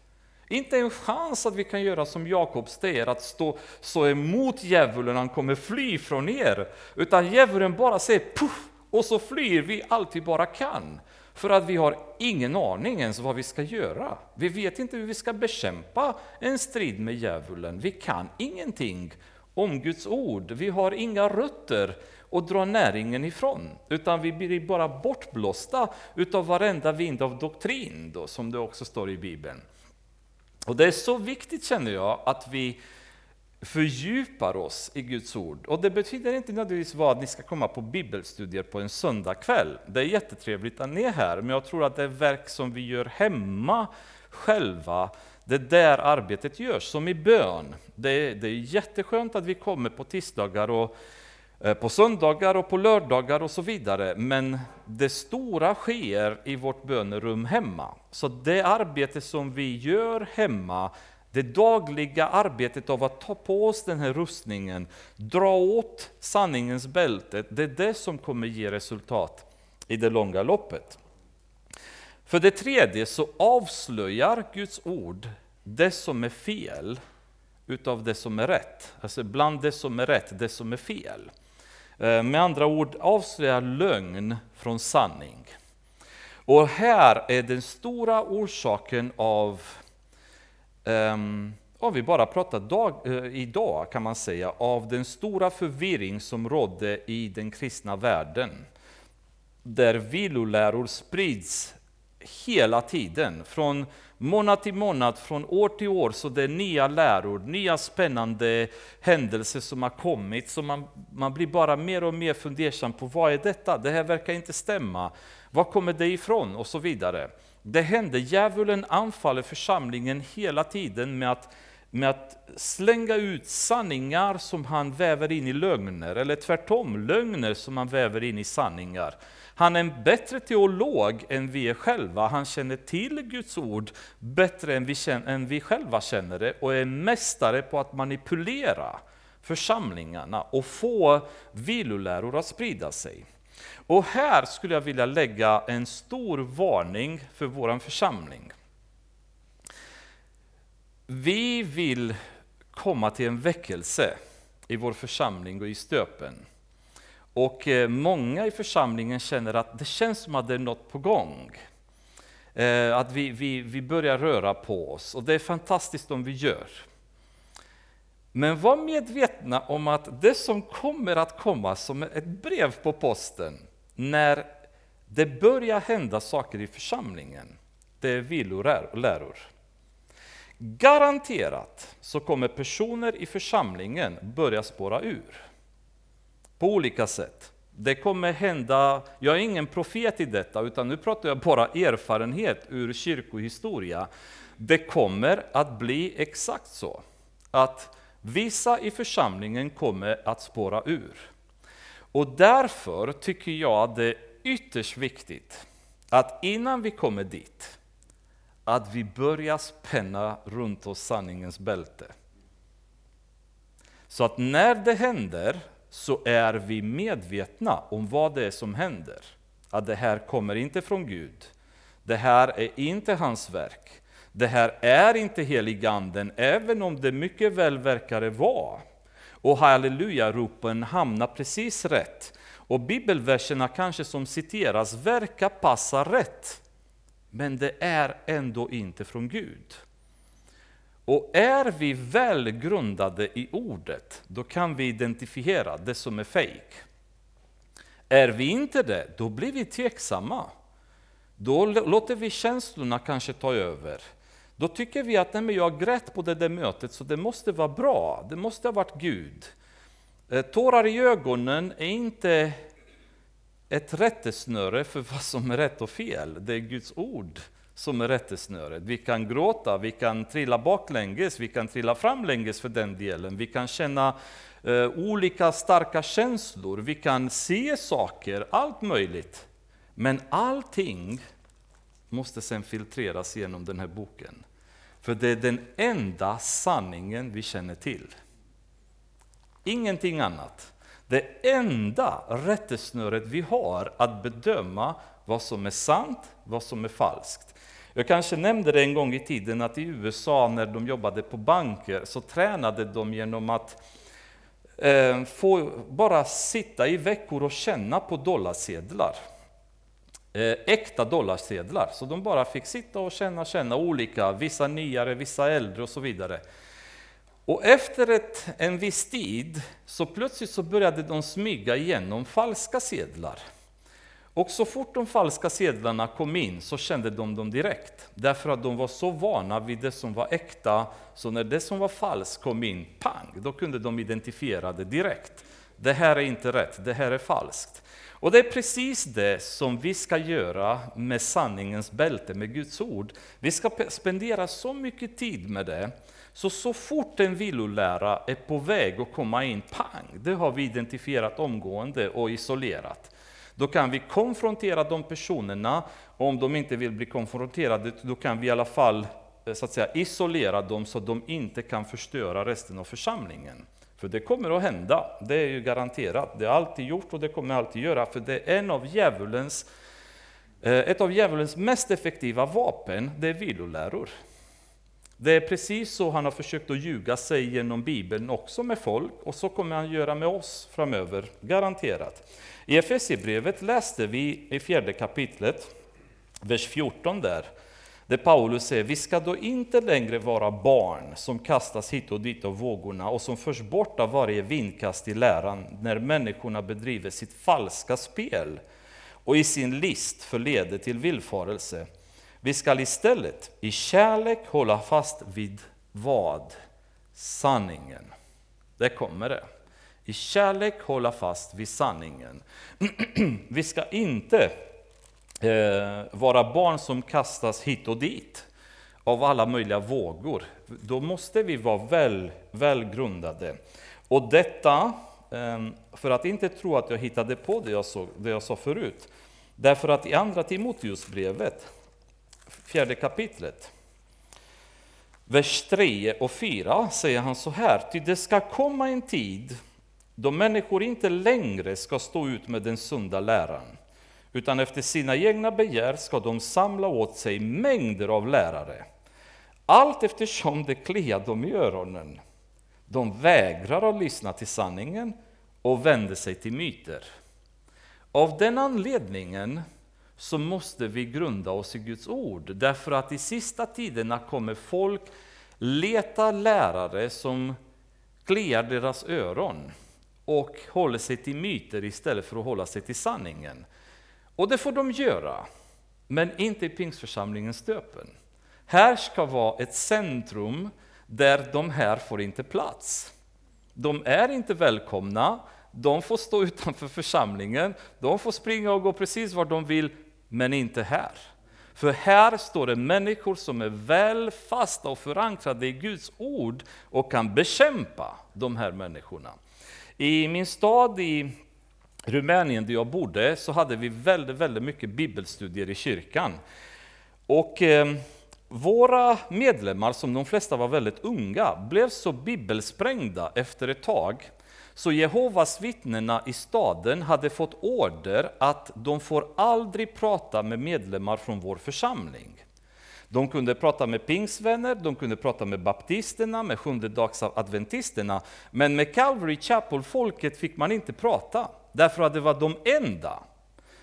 Inte en chans att vi kan göra som Jakob säger, att stå så emot djävulen, han kommer fly från er. Utan djävulen bara säger puff, och så flyr vi allt vi bara kan. För att vi har ingen aning ens vad vi ska göra. Vi vet inte hur vi ska bekämpa en strid med djävulen. Vi kan ingenting om Guds ord. Vi har inga rötter att dra näringen ifrån, utan vi blir bara bortblåsta utav varenda vind av doktrin, då, som det också står i Bibeln. Och Det är så viktigt känner jag att vi fördjupar oss i Guds ord. Och det betyder inte nödvändigtvis att ni ska komma på bibelstudier på en söndagkväll. Det är jättetrevligt att ni är här, men jag tror att det är verk som vi gör hemma själva, det är där arbetet görs, som i bön. Det är, det är jätteskönt att vi kommer på tisdagar och Eh, på söndagar och på lördagar och så vidare, men det stora sker i vårt bönerum hemma. Så det arbete som vi gör hemma det dagliga arbetet av att ta på oss den här rustningen, dra åt sanningens bälte, det är det som kommer ge resultat i det långa loppet. För det tredje så avslöjar Guds ord det som är fel utav det som är rätt. Alltså bland det som är rätt, det som är fel. Eh, med andra ord avslöjar lögn från sanning. Och här är den stora orsaken av, um, om vi bara pratar dag, uh, idag kan man säga, av den stora förvirring som rådde i den kristna världen. Där viloläror sprids hela tiden, från månad till månad, från år till år, så det är nya läror, nya spännande händelser som har kommit, så man, man blir bara mer och mer fundersam på vad är detta? Det här verkar inte stämma. Var kommer det ifrån? Och så vidare. Det händer, djävulen anfaller församlingen hela tiden med att, med att slänga ut sanningar som han väver in i lögner, eller tvärtom, lögner som han väver in i sanningar. Han är en bättre teolog än vi är själva. Han känner till Guds ord bättre än vi, känner, än vi själva känner det och är mästare på att manipulera församlingarna och få viloläror att sprida sig. Och här skulle jag vilja lägga en stor varning för vår församling. Vi vill komma till en väckelse i vår församling och i stöpen. Och eh, många i församlingen känner att det känns som att det är något på gång. Eh, att vi, vi, vi börjar röra på oss och det är fantastiskt om vi gör. Men var medvetna om att det som kommer att komma som ett brev på posten när det börjar hända saker i församlingen, det är viloläror. Garanterat så kommer personer i församlingen börja spåra ur på olika sätt. Det kommer hända, jag är ingen profet i detta, utan nu pratar jag bara erfarenhet ur kyrkohistoria. Det kommer att bli exakt så, att vissa i församlingen kommer att spåra ur. Och därför tycker jag att det är ytterst viktigt att innan vi kommer dit, att vi börjar spänna runt oss sanningens bälte. Så att när det händer så är vi medvetna om vad det är som händer. Att det här kommer inte från Gud. Det här är inte hans verk. Det här är inte heliganden, även om det mycket väl verkar vara. Och halleluja-ropen hamnar precis rätt. Och bibelverserna kanske som citeras verkar passa rätt. Men det är ändå inte från Gud. Och är vi väl grundade i ordet, då kan vi identifiera det som är fejk. Är vi inte det, då blir vi tveksamma. Då låter vi känslorna kanske ta över. Då tycker vi att nej, men jag grät på det där mötet, så det måste vara bra. Det måste ha varit Gud. Eh, tårar i ögonen är inte ett rättesnöre för vad som är rätt och fel. Det är Guds ord som är rättesnöret. Vi kan gråta, vi kan trilla baklänges, vi kan trilla framlänges för den delen. Vi kan känna eh, olika starka känslor, vi kan se saker, allt möjligt. Men allting måste sen filtreras genom den här boken. För det är den enda sanningen vi känner till. Ingenting annat. Det enda rättesnöret vi har att bedöma vad som är sant, vad som är falskt. Jag kanske nämnde det en gång i tiden att i USA när de jobbade på banker så tränade de genom att eh, få bara sitta i veckor och känna på dollarsedlar. Eh, äkta dollarsedlar. Så de bara fick sitta och känna, känna olika, vissa nyare, vissa äldre och så vidare. Och efter ett, en viss tid så plötsligt så började de smyga igenom falska sedlar. Och så fort de falska sedlarna kom in så kände de dem direkt. Därför att de var så vana vid det som var äkta, så när det som var falskt kom in, pang, då kunde de identifiera det direkt. Det här är inte rätt, det här är falskt. Och det är precis det som vi ska göra med sanningens bälte, med Guds ord. Vi ska spendera så mycket tid med det, så så fort en villolära är på väg att komma in, pang, det har vi identifierat omgående och isolerat. Då kan vi konfrontera de personerna, och om de inte vill bli konfronterade, då kan vi i alla fall eh, så att säga, isolera dem så att de inte kan förstöra resten av församlingen. För det kommer att hända, det är ju garanterat. Det har alltid gjort och det kommer alltid göra, för det är en av djävulens, eh, ett av djävulens mest effektiva vapen, det är viloläror. Det är precis så han har försökt att ljuga sig genom Bibeln också med folk, och så kommer han göra med oss framöver, garanterat. I Efesierbrevet läste vi i fjärde kapitlet, vers 14 där, där Paulus säger, vi ska då inte längre vara barn som kastas hit och dit av vågorna och som förs bort av varje vindkast i läran när människorna bedriver sitt falska spel och i sin list förleder till villfarelse. Vi ska istället i kärlek hålla fast vid vad? Sanningen. Där kommer det. I kärlek hålla fast vid sanningen. Vi ska inte eh, vara barn som kastas hit och dit av alla möjliga vågor. Då måste vi vara väl, välgrundade. Och detta, eh, för att inte tro att jag hittade på det jag, såg, det jag sa förut, därför att i Andra Timoteusbrevet, fjärde kapitlet, vers 3 och 4 säger han så här, ty det ska komma en tid då människor inte längre ska stå ut med den sunda läran, utan efter sina egna begär ska de samla åt sig mängder av lärare, allt eftersom det kliar dem i öronen. De vägrar att lyssna till sanningen och vänder sig till myter. Av den anledningen så måste vi grunda oss i Guds ord, därför att i sista tiderna kommer folk leta lärare som kliar deras öron och håller sig till myter istället för att hålla sig till sanningen. Och det får de göra, men inte i Pingstförsamlingens döpen. Här ska vara ett centrum där de här får inte plats. De är inte välkomna, de får stå utanför församlingen, de får springa och gå precis var de vill, men inte här. För här står det människor som är väl fasta och förankrade i Guds ord och kan bekämpa de här människorna. I min stad i Rumänien där jag bodde så hade vi väldigt, väldigt mycket bibelstudier i kyrkan. Och eh, våra medlemmar, som de flesta var väldigt unga, blev så bibelsprängda efter ett tag så Jehovas vittnena i staden hade fått order att de får aldrig prata med medlemmar från vår församling. De kunde prata med pingsvänner, de kunde prata med baptisterna, med sjundedagsadventisterna, men med Calvary Chapel-folket fick man inte prata, därför att det var de enda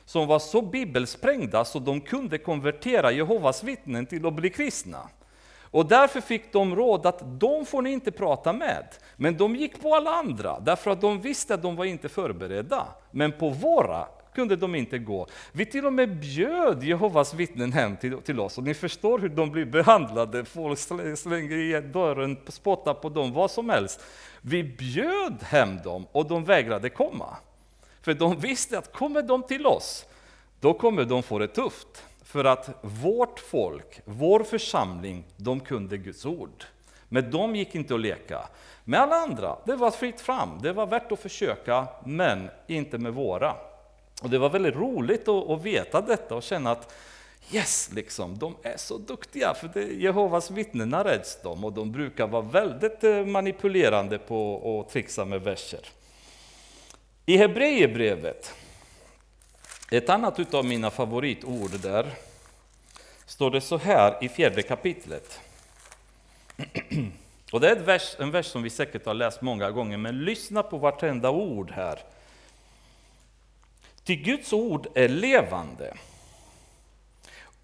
som var så bibelsprängda så de kunde konvertera Jehovas vittnen till att bli kristna. Och därför fick de råd att de får ni inte prata med. Men de gick på alla andra, därför att de visste att de var inte förberedda. Men på våra kunde de inte gå. Vi till och med bjöd Jehovas vittnen hem till, till oss, och ni förstår hur de blir behandlade. Folk slänger igen dörren, spottar på dem, vad som helst. Vi bjöd hem dem och de vägrade komma. För de visste att kommer de till oss, då kommer de få det tufft. För att vårt folk, vår församling, de kunde Guds ord. Men de gick inte att leka. Med alla andra, det var fritt fram, det var värt att försöka, men inte med våra. Och det var väldigt roligt att, att veta detta och känna att yes, liksom, de är så duktiga, för det, Jehovas vittnen räds dem och de brukar vara väldigt eh, manipulerande på att trixa med verser. I Hebreerbrevet, ett annat av mina favoritord där, står det så här i fjärde kapitlet. Och det är vers, en vers som vi säkert har läst många gånger, men lyssna på vartenda ord här. Ty Guds ord är levande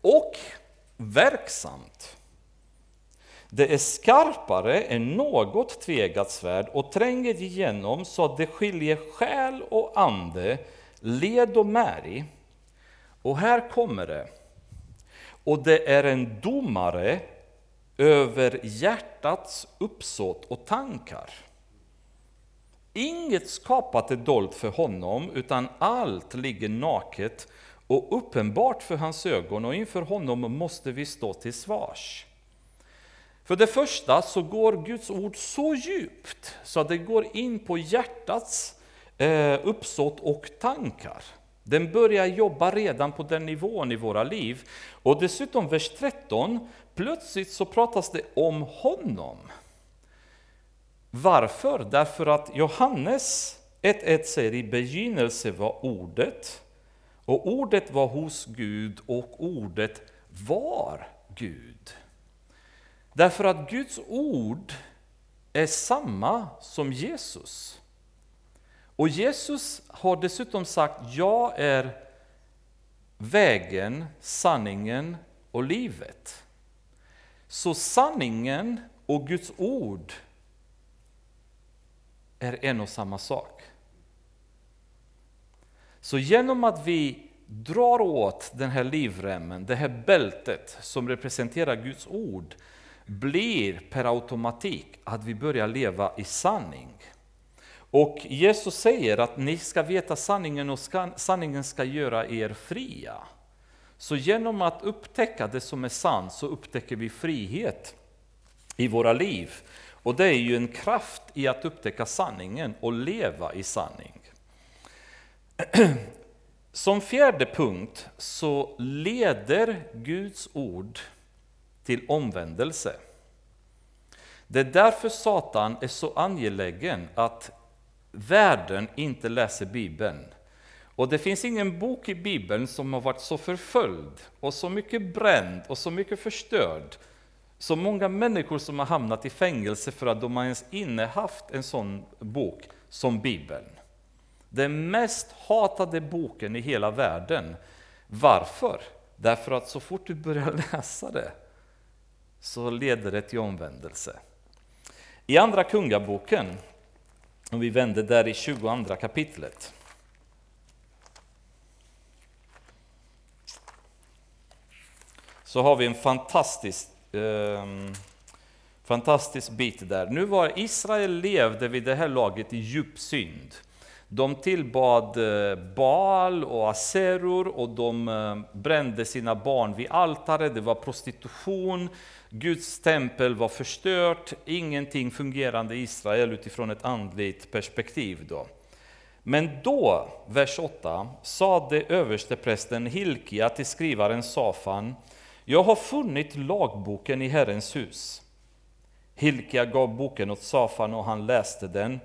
och verksamt. Det är skarpare än något tvegat svärd och tränger igenom så att det skiljer själ och ande, led och märg. Och här kommer det. Och det är en domare över hjärtats uppsåt och tankar. Inget skapat är dolt för honom, utan allt ligger naket och uppenbart för hans ögon, och inför honom måste vi stå till svars. För det första så går Guds ord så djupt så att det går in på hjärtats eh, uppsåt och tankar. Den börjar jobba redan på den nivån i våra liv. Och dessutom vers 13, plötsligt så pratas det om honom. Varför? Därför att Johannes 1.1 säger i begynnelse var ordet, och ordet var hos Gud och ordet var Gud. Därför att Guds ord är samma som Jesus. Och Jesus har dessutom sagt, jag är vägen, sanningen och livet. Så sanningen och Guds ord är en och samma sak. Så genom att vi drar åt den här livremmen, det här bältet som representerar Guds ord, blir per automatik att vi börjar leva i sanning. Och Jesus säger att ni ska veta sanningen och sanningen ska göra er fria. Så genom att upptäcka det som är sant så upptäcker vi frihet i våra liv. Och det är ju en kraft i att upptäcka sanningen och leva i sanning. Som fjärde punkt så leder Guds ord till omvändelse. Det är därför Satan är så angelägen att världen inte läser Bibeln. Och det finns ingen bok i Bibeln som har varit så förföljd och så mycket bränd och så mycket förstörd. Så många människor som har hamnat i fängelse för att de har ens innehaft en sån bok som Bibeln. Den mest hatade boken i hela världen. Varför? Därför att så fort du börjar läsa det så leder det till omvändelse. I Andra Kungaboken om vi vänder där i 22 kapitlet. Så har vi en fantastisk, um, fantastisk bit där. Nu var Israel levde vid det här laget i djup synd. De tillbad eh, Baal och Aseror och de eh, brände sina barn vid altaret. Det var prostitution, Guds tempel var förstört, ingenting fungerande i Israel utifrån ett andligt perspektiv. Då. Men då, vers 8, sade översteprästen Hilkia till skrivaren Safan, jag har funnit lagboken i Herrens hus. Hilkia gav boken åt Safan och han läste den.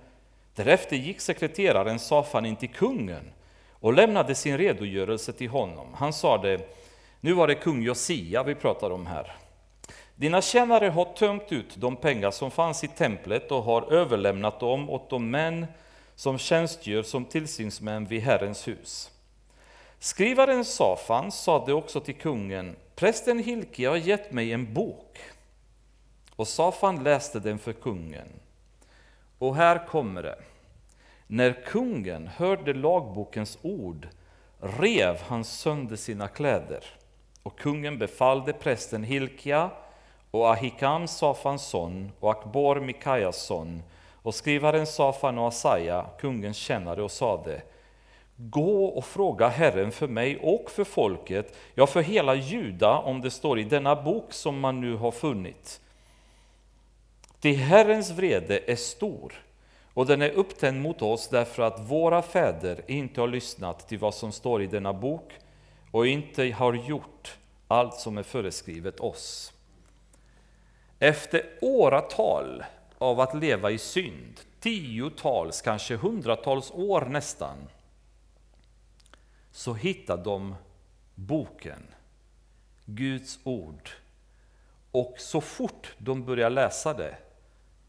Därefter gick sekreteraren Safan in till kungen och lämnade sin redogörelse till honom. Han sade, nu var det kung Josia vi pratar om här. Dina tjänare har tömt ut de pengar som fanns i templet och har överlämnat dem åt de män som tjänstgör som tillsynsmän vid Herrens hus. Skrivaren Safan sade också till kungen, prästen Hilkia har gett mig en bok. Och Safan läste den för kungen. Och här kommer det. När kungen hörde lagbokens ord rev han sönder sina kläder. Och kungen befallde prästen Hilkia och Ahikam Safans son och Akbor Mikajas son och skrivaren Safan och Asaja, kungens tjänare, och sade Gå och fråga Herren för mig och för folket, ja, för hela Juda, om det står i denna bok som man nu har funnit. Det Herrens vrede är stor, och den är upptänd mot oss därför att våra fäder inte har lyssnat till vad som står i denna bok och inte har gjort allt som är föreskrivet oss. Efter åratal av att leva i synd, tiotals, kanske hundratals år nästan, så hittar de boken, Guds ord. Och så fort de börjar läsa det,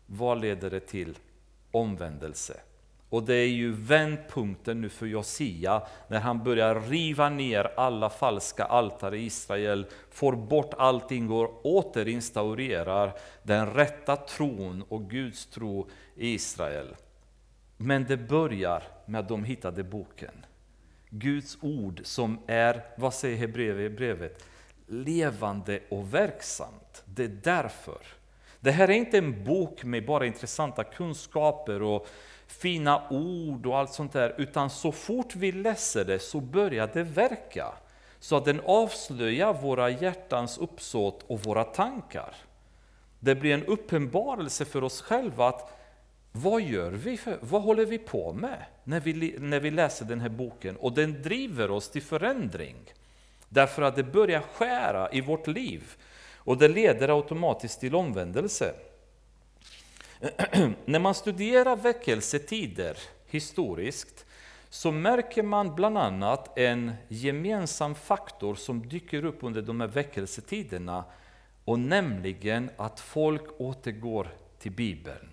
vad leder det till? Omvändelse. Och det är ju vändpunkten nu för Josia när han börjar riva ner alla falska altare i Israel, får bort allting och återinstaurerar den rätta tron och Guds tro i Israel. Men det börjar med att de hittade boken. Guds ord som är, vad säger Hebreerbrevet, levande och verksamt. Det är därför. Det här är inte en bok med bara intressanta kunskaper och fina ord och allt sånt där, utan så fort vi läser det så börjar det verka. Så att den avslöjar våra hjärtans uppsåt och våra tankar. Det blir en uppenbarelse för oss själva att vad gör vi? För, vad håller vi på med när vi, när vi läser den här boken? Och den driver oss till förändring. Därför att det börjar skära i vårt liv. Och det leder automatiskt till omvändelse. när man studerar väckelsetider historiskt så märker man bland annat en gemensam faktor som dyker upp under de här väckelsetiderna och nämligen att folk återgår till Bibeln.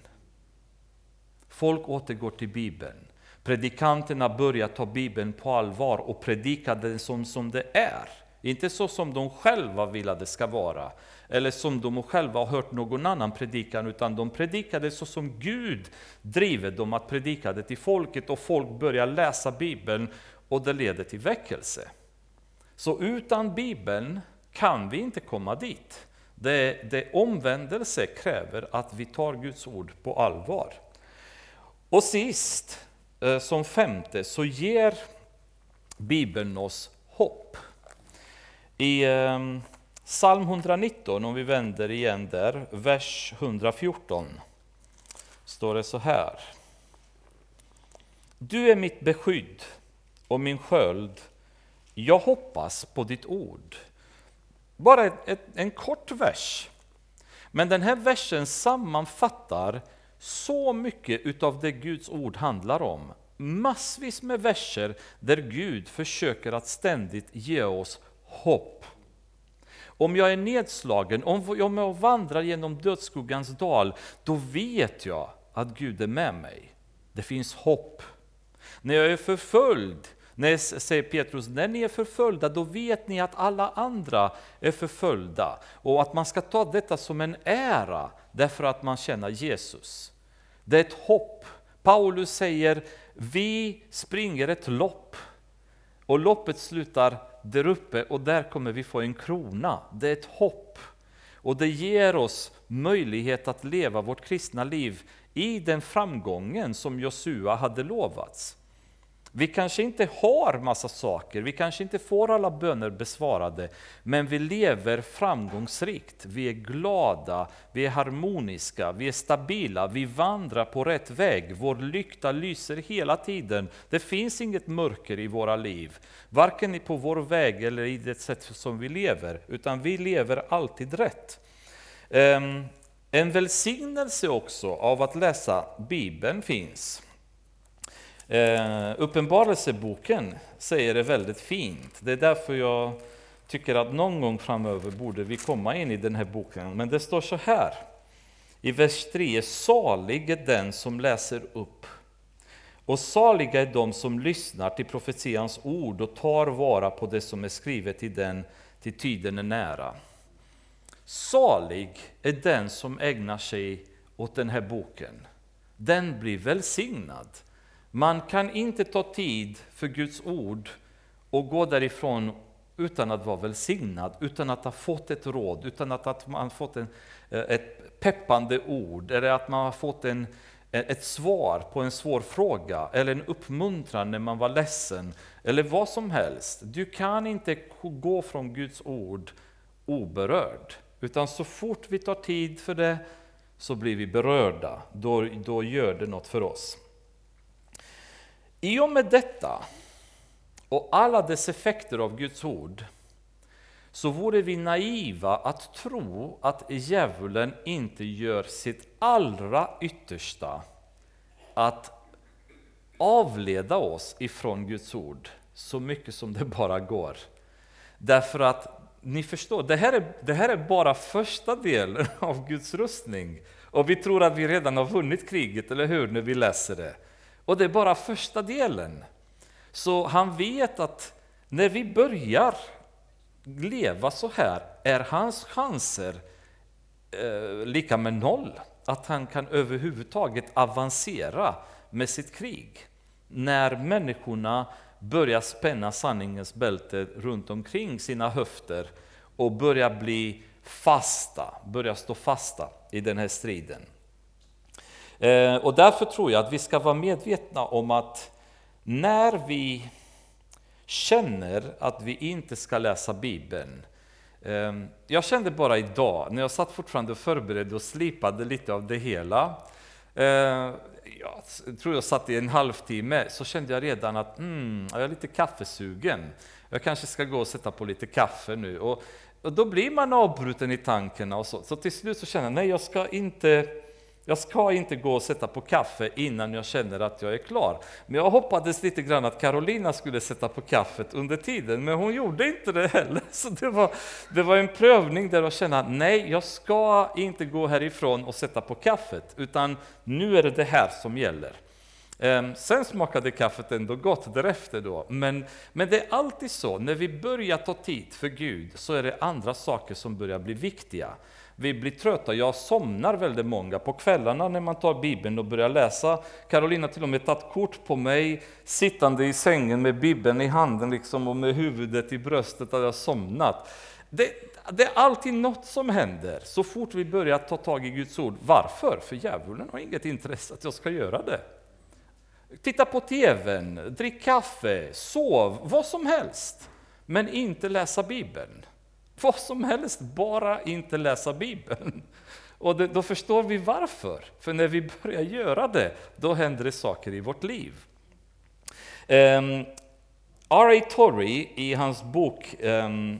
Folk återgår till Bibeln. Predikanterna börjar ta Bibeln på allvar och predika den som, som det är. Inte så som de själva vill att det ska vara, eller som de själva har hört någon annan predika, utan de predikade så som Gud driver dem att predika det till folket och folk börjar läsa Bibeln och det leder till väckelse. Så utan Bibeln kan vi inte komma dit. Det, det omvändelse kräver att vi tar Guds ord på allvar. Och sist, Eh, som femte, så ger Bibeln oss hopp. I ehm, psalm 119, om vi vänder igen där, vers 114, står det så här. Du är mitt beskydd och min sköld. Jag hoppas på ditt ord. Bara ett, ett, en kort vers. Men den här versen sammanfattar så mycket av det Guds ord handlar om. Massvis med verser där Gud försöker att ständigt ge oss hopp. Om jag är nedslagen, om jag vandrar genom dödsskuggans dal, då vet jag att Gud är med mig. Det finns hopp. När jag är förföljd, när, säger Petrus, när ni är förföljda, då vet ni att alla andra är förföljda. Och att man ska ta detta som en ära, därför att man känner Jesus. Det är ett hopp. Paulus säger, vi springer ett lopp. Och loppet slutar där uppe och där kommer vi få en krona. Det är ett hopp. Och det ger oss möjlighet att leva vårt kristna liv i den framgången som Josua hade lovats. Vi kanske inte har massa saker, vi kanske inte får alla böner besvarade, men vi lever framgångsrikt. Vi är glada, vi är harmoniska, vi är stabila, vi vandrar på rätt väg. Vår lykta lyser hela tiden. Det finns inget mörker i våra liv, varken på vår väg eller i det sätt som vi lever, utan vi lever alltid rätt. Ehm, en välsignelse också av att läsa Bibeln finns. Eh, uppenbarelseboken säger det väldigt fint. Det är därför jag tycker att någon gång framöver borde vi komma in i den här boken. Men det står så här i vers 3. Salig är den som läser upp och saliga är de som lyssnar till profetians ord och tar vara på det som är skrivet i den, till tiden är nära. Salig är den som ägnar sig åt den här boken. Den blir välsignad. Man kan inte ta tid för Guds ord och gå därifrån utan att vara välsignad, utan att ha fått ett råd, utan att man fått en, eh, ett peppande ord, eller att man har fått en, eh, ett svar på en svår fråga, eller en uppmuntran när man var ledsen, eller vad som helst. Du kan inte gå från Guds ord oberörd, utan så fort vi tar tid för det så blir vi berörda, då, då gör det något för oss. I och med detta och alla dess effekter av Guds ord så vore vi naiva att tro att djävulen inte gör sitt allra yttersta att avleda oss ifrån Guds ord så mycket som det bara går. Därför att ni förstår, det här, är, det här är bara första delen av Guds rustning. Och vi tror att vi redan har vunnit kriget, eller hur, när vi läser det. Och det är bara första delen. Så han vet att när vi börjar leva så här är hans chanser eh, lika med noll. Att han kan överhuvudtaget avancera med sitt krig. När människorna börjar spänna sanningens bälte runt omkring sina höfter och börjar bli fasta, börjar stå fasta i den här striden. Eh, och därför tror jag att vi ska vara medvetna om att när vi känner att vi inte ska läsa Bibeln. Ehm, jag kände bara idag, när jag satt fortfarande och förberedde och slipade lite av det hela. Eh, jag tror jag satt i en halvtimme, så kände jag redan att mm, jag är lite kaffesugen. Jag kanske ska gå och sätta på lite kaffe nu. Och, och då blir man avbruten i tankarna och så. Så till slut så känner jag, nej jag ska inte jag ska inte gå och sätta på kaffe innan jag känner att jag är klar. Men jag hoppades lite grann att Carolina skulle sätta på kaffet under tiden, men hon gjorde inte det heller. Så det var, det var en prövning där jag kände att nej, jag ska inte gå härifrån och sätta på kaffet, utan nu är det det här som gäller. Ehm, sen smakade kaffet ändå gott därefter då, men, men det är alltid så, när vi börjar ta tid för Gud så är det andra saker som börjar bli viktiga vi blir trötta. Jag somnar väldigt många på kvällarna när man tar Bibeln och börjar läsa. Carolina till och med tagit kort på mig sittande i sängen med Bibeln i handen liksom, och med huvudet i bröstet att jag somnat. Det, det är alltid något som händer så fort vi börjar ta tag i Guds ord. Varför? För djävulen har inget intresse att jag ska göra det. Titta på TVn, drick kaffe, sov, vad som helst. Men inte läsa Bibeln. Vad som helst, bara inte läsa Bibeln. Och det, då förstår vi varför. För när vi börjar göra det, då händer det saker i vårt liv. Ehm, um, R.A. Torrey i hans bok um,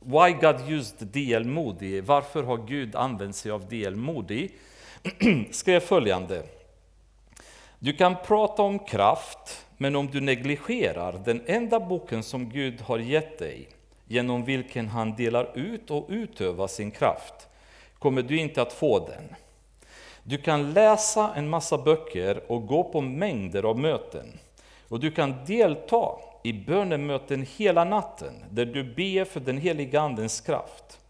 Why God Used D.L. Moody, Varför har Gud använt sig av D.L. Moody? skrev följande. Du kan prata om kraft, men om du negligerar den enda boken som Gud har gett dig, genom vilken han delar ut och utövar sin kraft, kommer du inte att få den. Du kan läsa en massa böcker och gå på mängder av möten. Och du kan delta i bönemöten hela natten, där du ber för den heliga Andens kraft.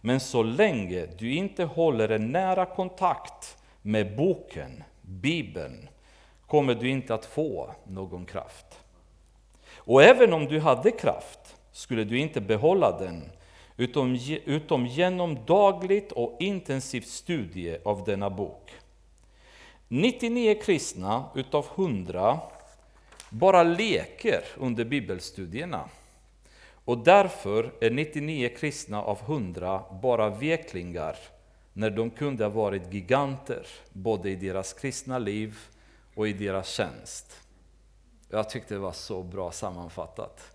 Men så länge du inte håller en nära kontakt med boken, Bibeln, kommer du inte att få någon kraft. Och även om du hade kraft, skulle du inte behålla den, utom, utom genom dagligt och intensivt studie av denna bok. 99 kristna utav 100 bara leker under bibelstudierna. Och därför är 99 kristna av 100 bara veklingar när de kunde ha varit giganter, både i deras kristna liv och i deras tjänst. Jag tyckte det var så bra sammanfattat.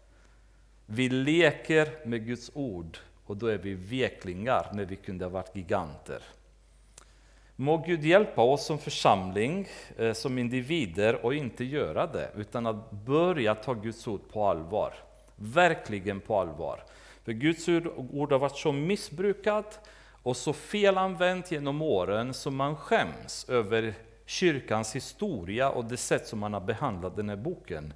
Vi leker med Guds ord och då är vi veklingar när vi kunde ha varit giganter. Må Gud hjälpa oss som församling, eh, som individer, och inte göra det, utan att börja ta Guds ord på allvar. Verkligen på allvar. För Guds ord har varit så missbrukat och så felanvänt genom åren så man skäms över kyrkans historia och det sätt som man har behandlat den här boken.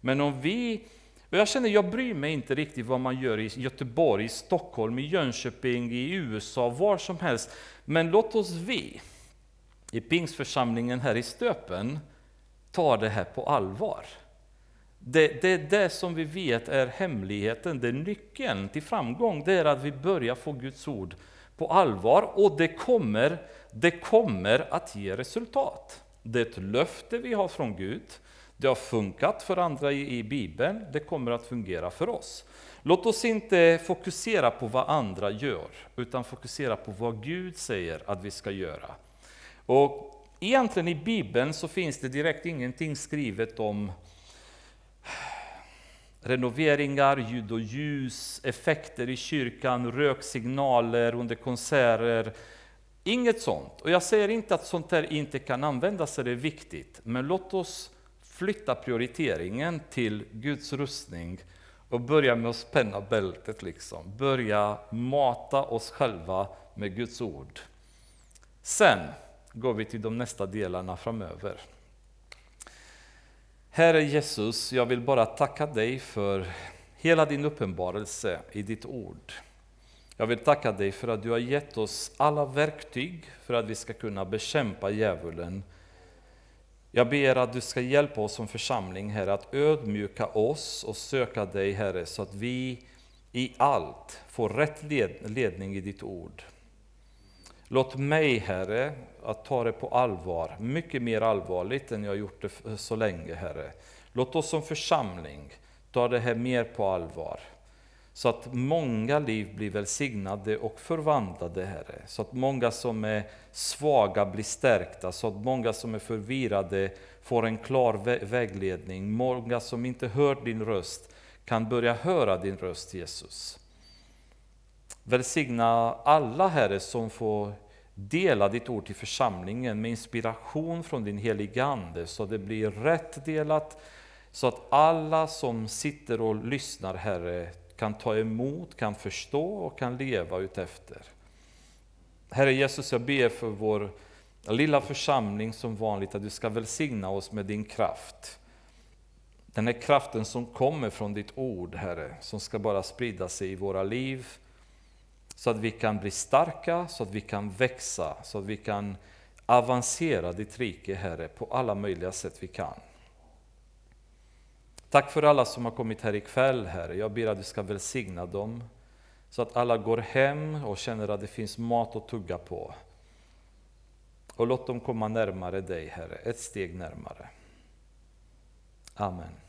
Men om vi och jag känner, jag bryr mig inte riktigt vad man gör i Göteborg, i Stockholm, i Jönköping, i USA, var som helst. Men låt oss vi, i Pingsförsamlingen här i Stöpen, ta det här på allvar. Det, det är det som vi vet är hemligheten, det är nyckeln till framgång, det är att vi börjar få Guds ord på allvar och det kommer, det kommer att ge resultat. Det är ett löfte vi har från Gud. Det har funkat för andra i, Bibeln, det kommer att fungera för oss. Låt oss inte fokusera på vad andra gör, utan fokusera på vad Gud säger att vi ska göra. Och egentligen i Bibeln så finns det direkt ingenting skrivet om renoveringar, ljud och ljus, effekter i kyrkan, röksignaler under konserter. Inget sånt. Och jag säger inte att sånt här inte kan användas, det är viktigt. Men låt oss flytta prioriteringen till Guds rustning och börja med att spänna bältet. Liksom. Börja mata oss själva med Guds ord. Sen går vi till de nästa delarna framöver. Herre Jesus, jag vill bara tacka dig för hela din uppenbarelse i ditt ord. Jag vill tacka dig för att du har gett oss alla verktyg för att vi ska kunna bekämpa djävulen jag ber att du ska hjälpa oss som församling, Herre, att ödmjuka oss och söka dig, Herre, så att vi i allt får rätt ledning i ditt ord. Låt mig, Herre, att ta det på allvar, mycket mer allvarligt än jag gjort det så länge, Herre. Låt oss som församling ta det här mer på allvar. Så att många liv blir välsignade och förvandlade, Herre. Så att många som är svaga blir stärkta, så att många som är förvirrade får en klar vägledning. Många som inte hör din röst kan börja höra din röst, Jesus. Välsigna alla, Herre, som får dela ditt ord till församlingen med inspiration från din heliga Ande, så det blir rätt delat, så att alla som sitter och lyssnar, Herre, kan ta emot, kan förstå och kan leva utefter. Herre Jesus, jag ber för vår lilla församling som vanligt att du ska välsigna oss med din kraft. Den här kraften som kommer från ditt ord, Herre, som ska bara sprida sig i våra liv, så att vi kan bli starka, så att vi kan växa, så att vi kan avancera ditt rike, Herre, på alla möjliga sätt vi kan. Tack för alla som har kommit här ikväll, Herre. Jag ber att du ska välsigna dem, så att alla går hem och känner att det finns mat att tugga på. Och låt dem komma närmare dig, Herre, ett steg närmare. Amen.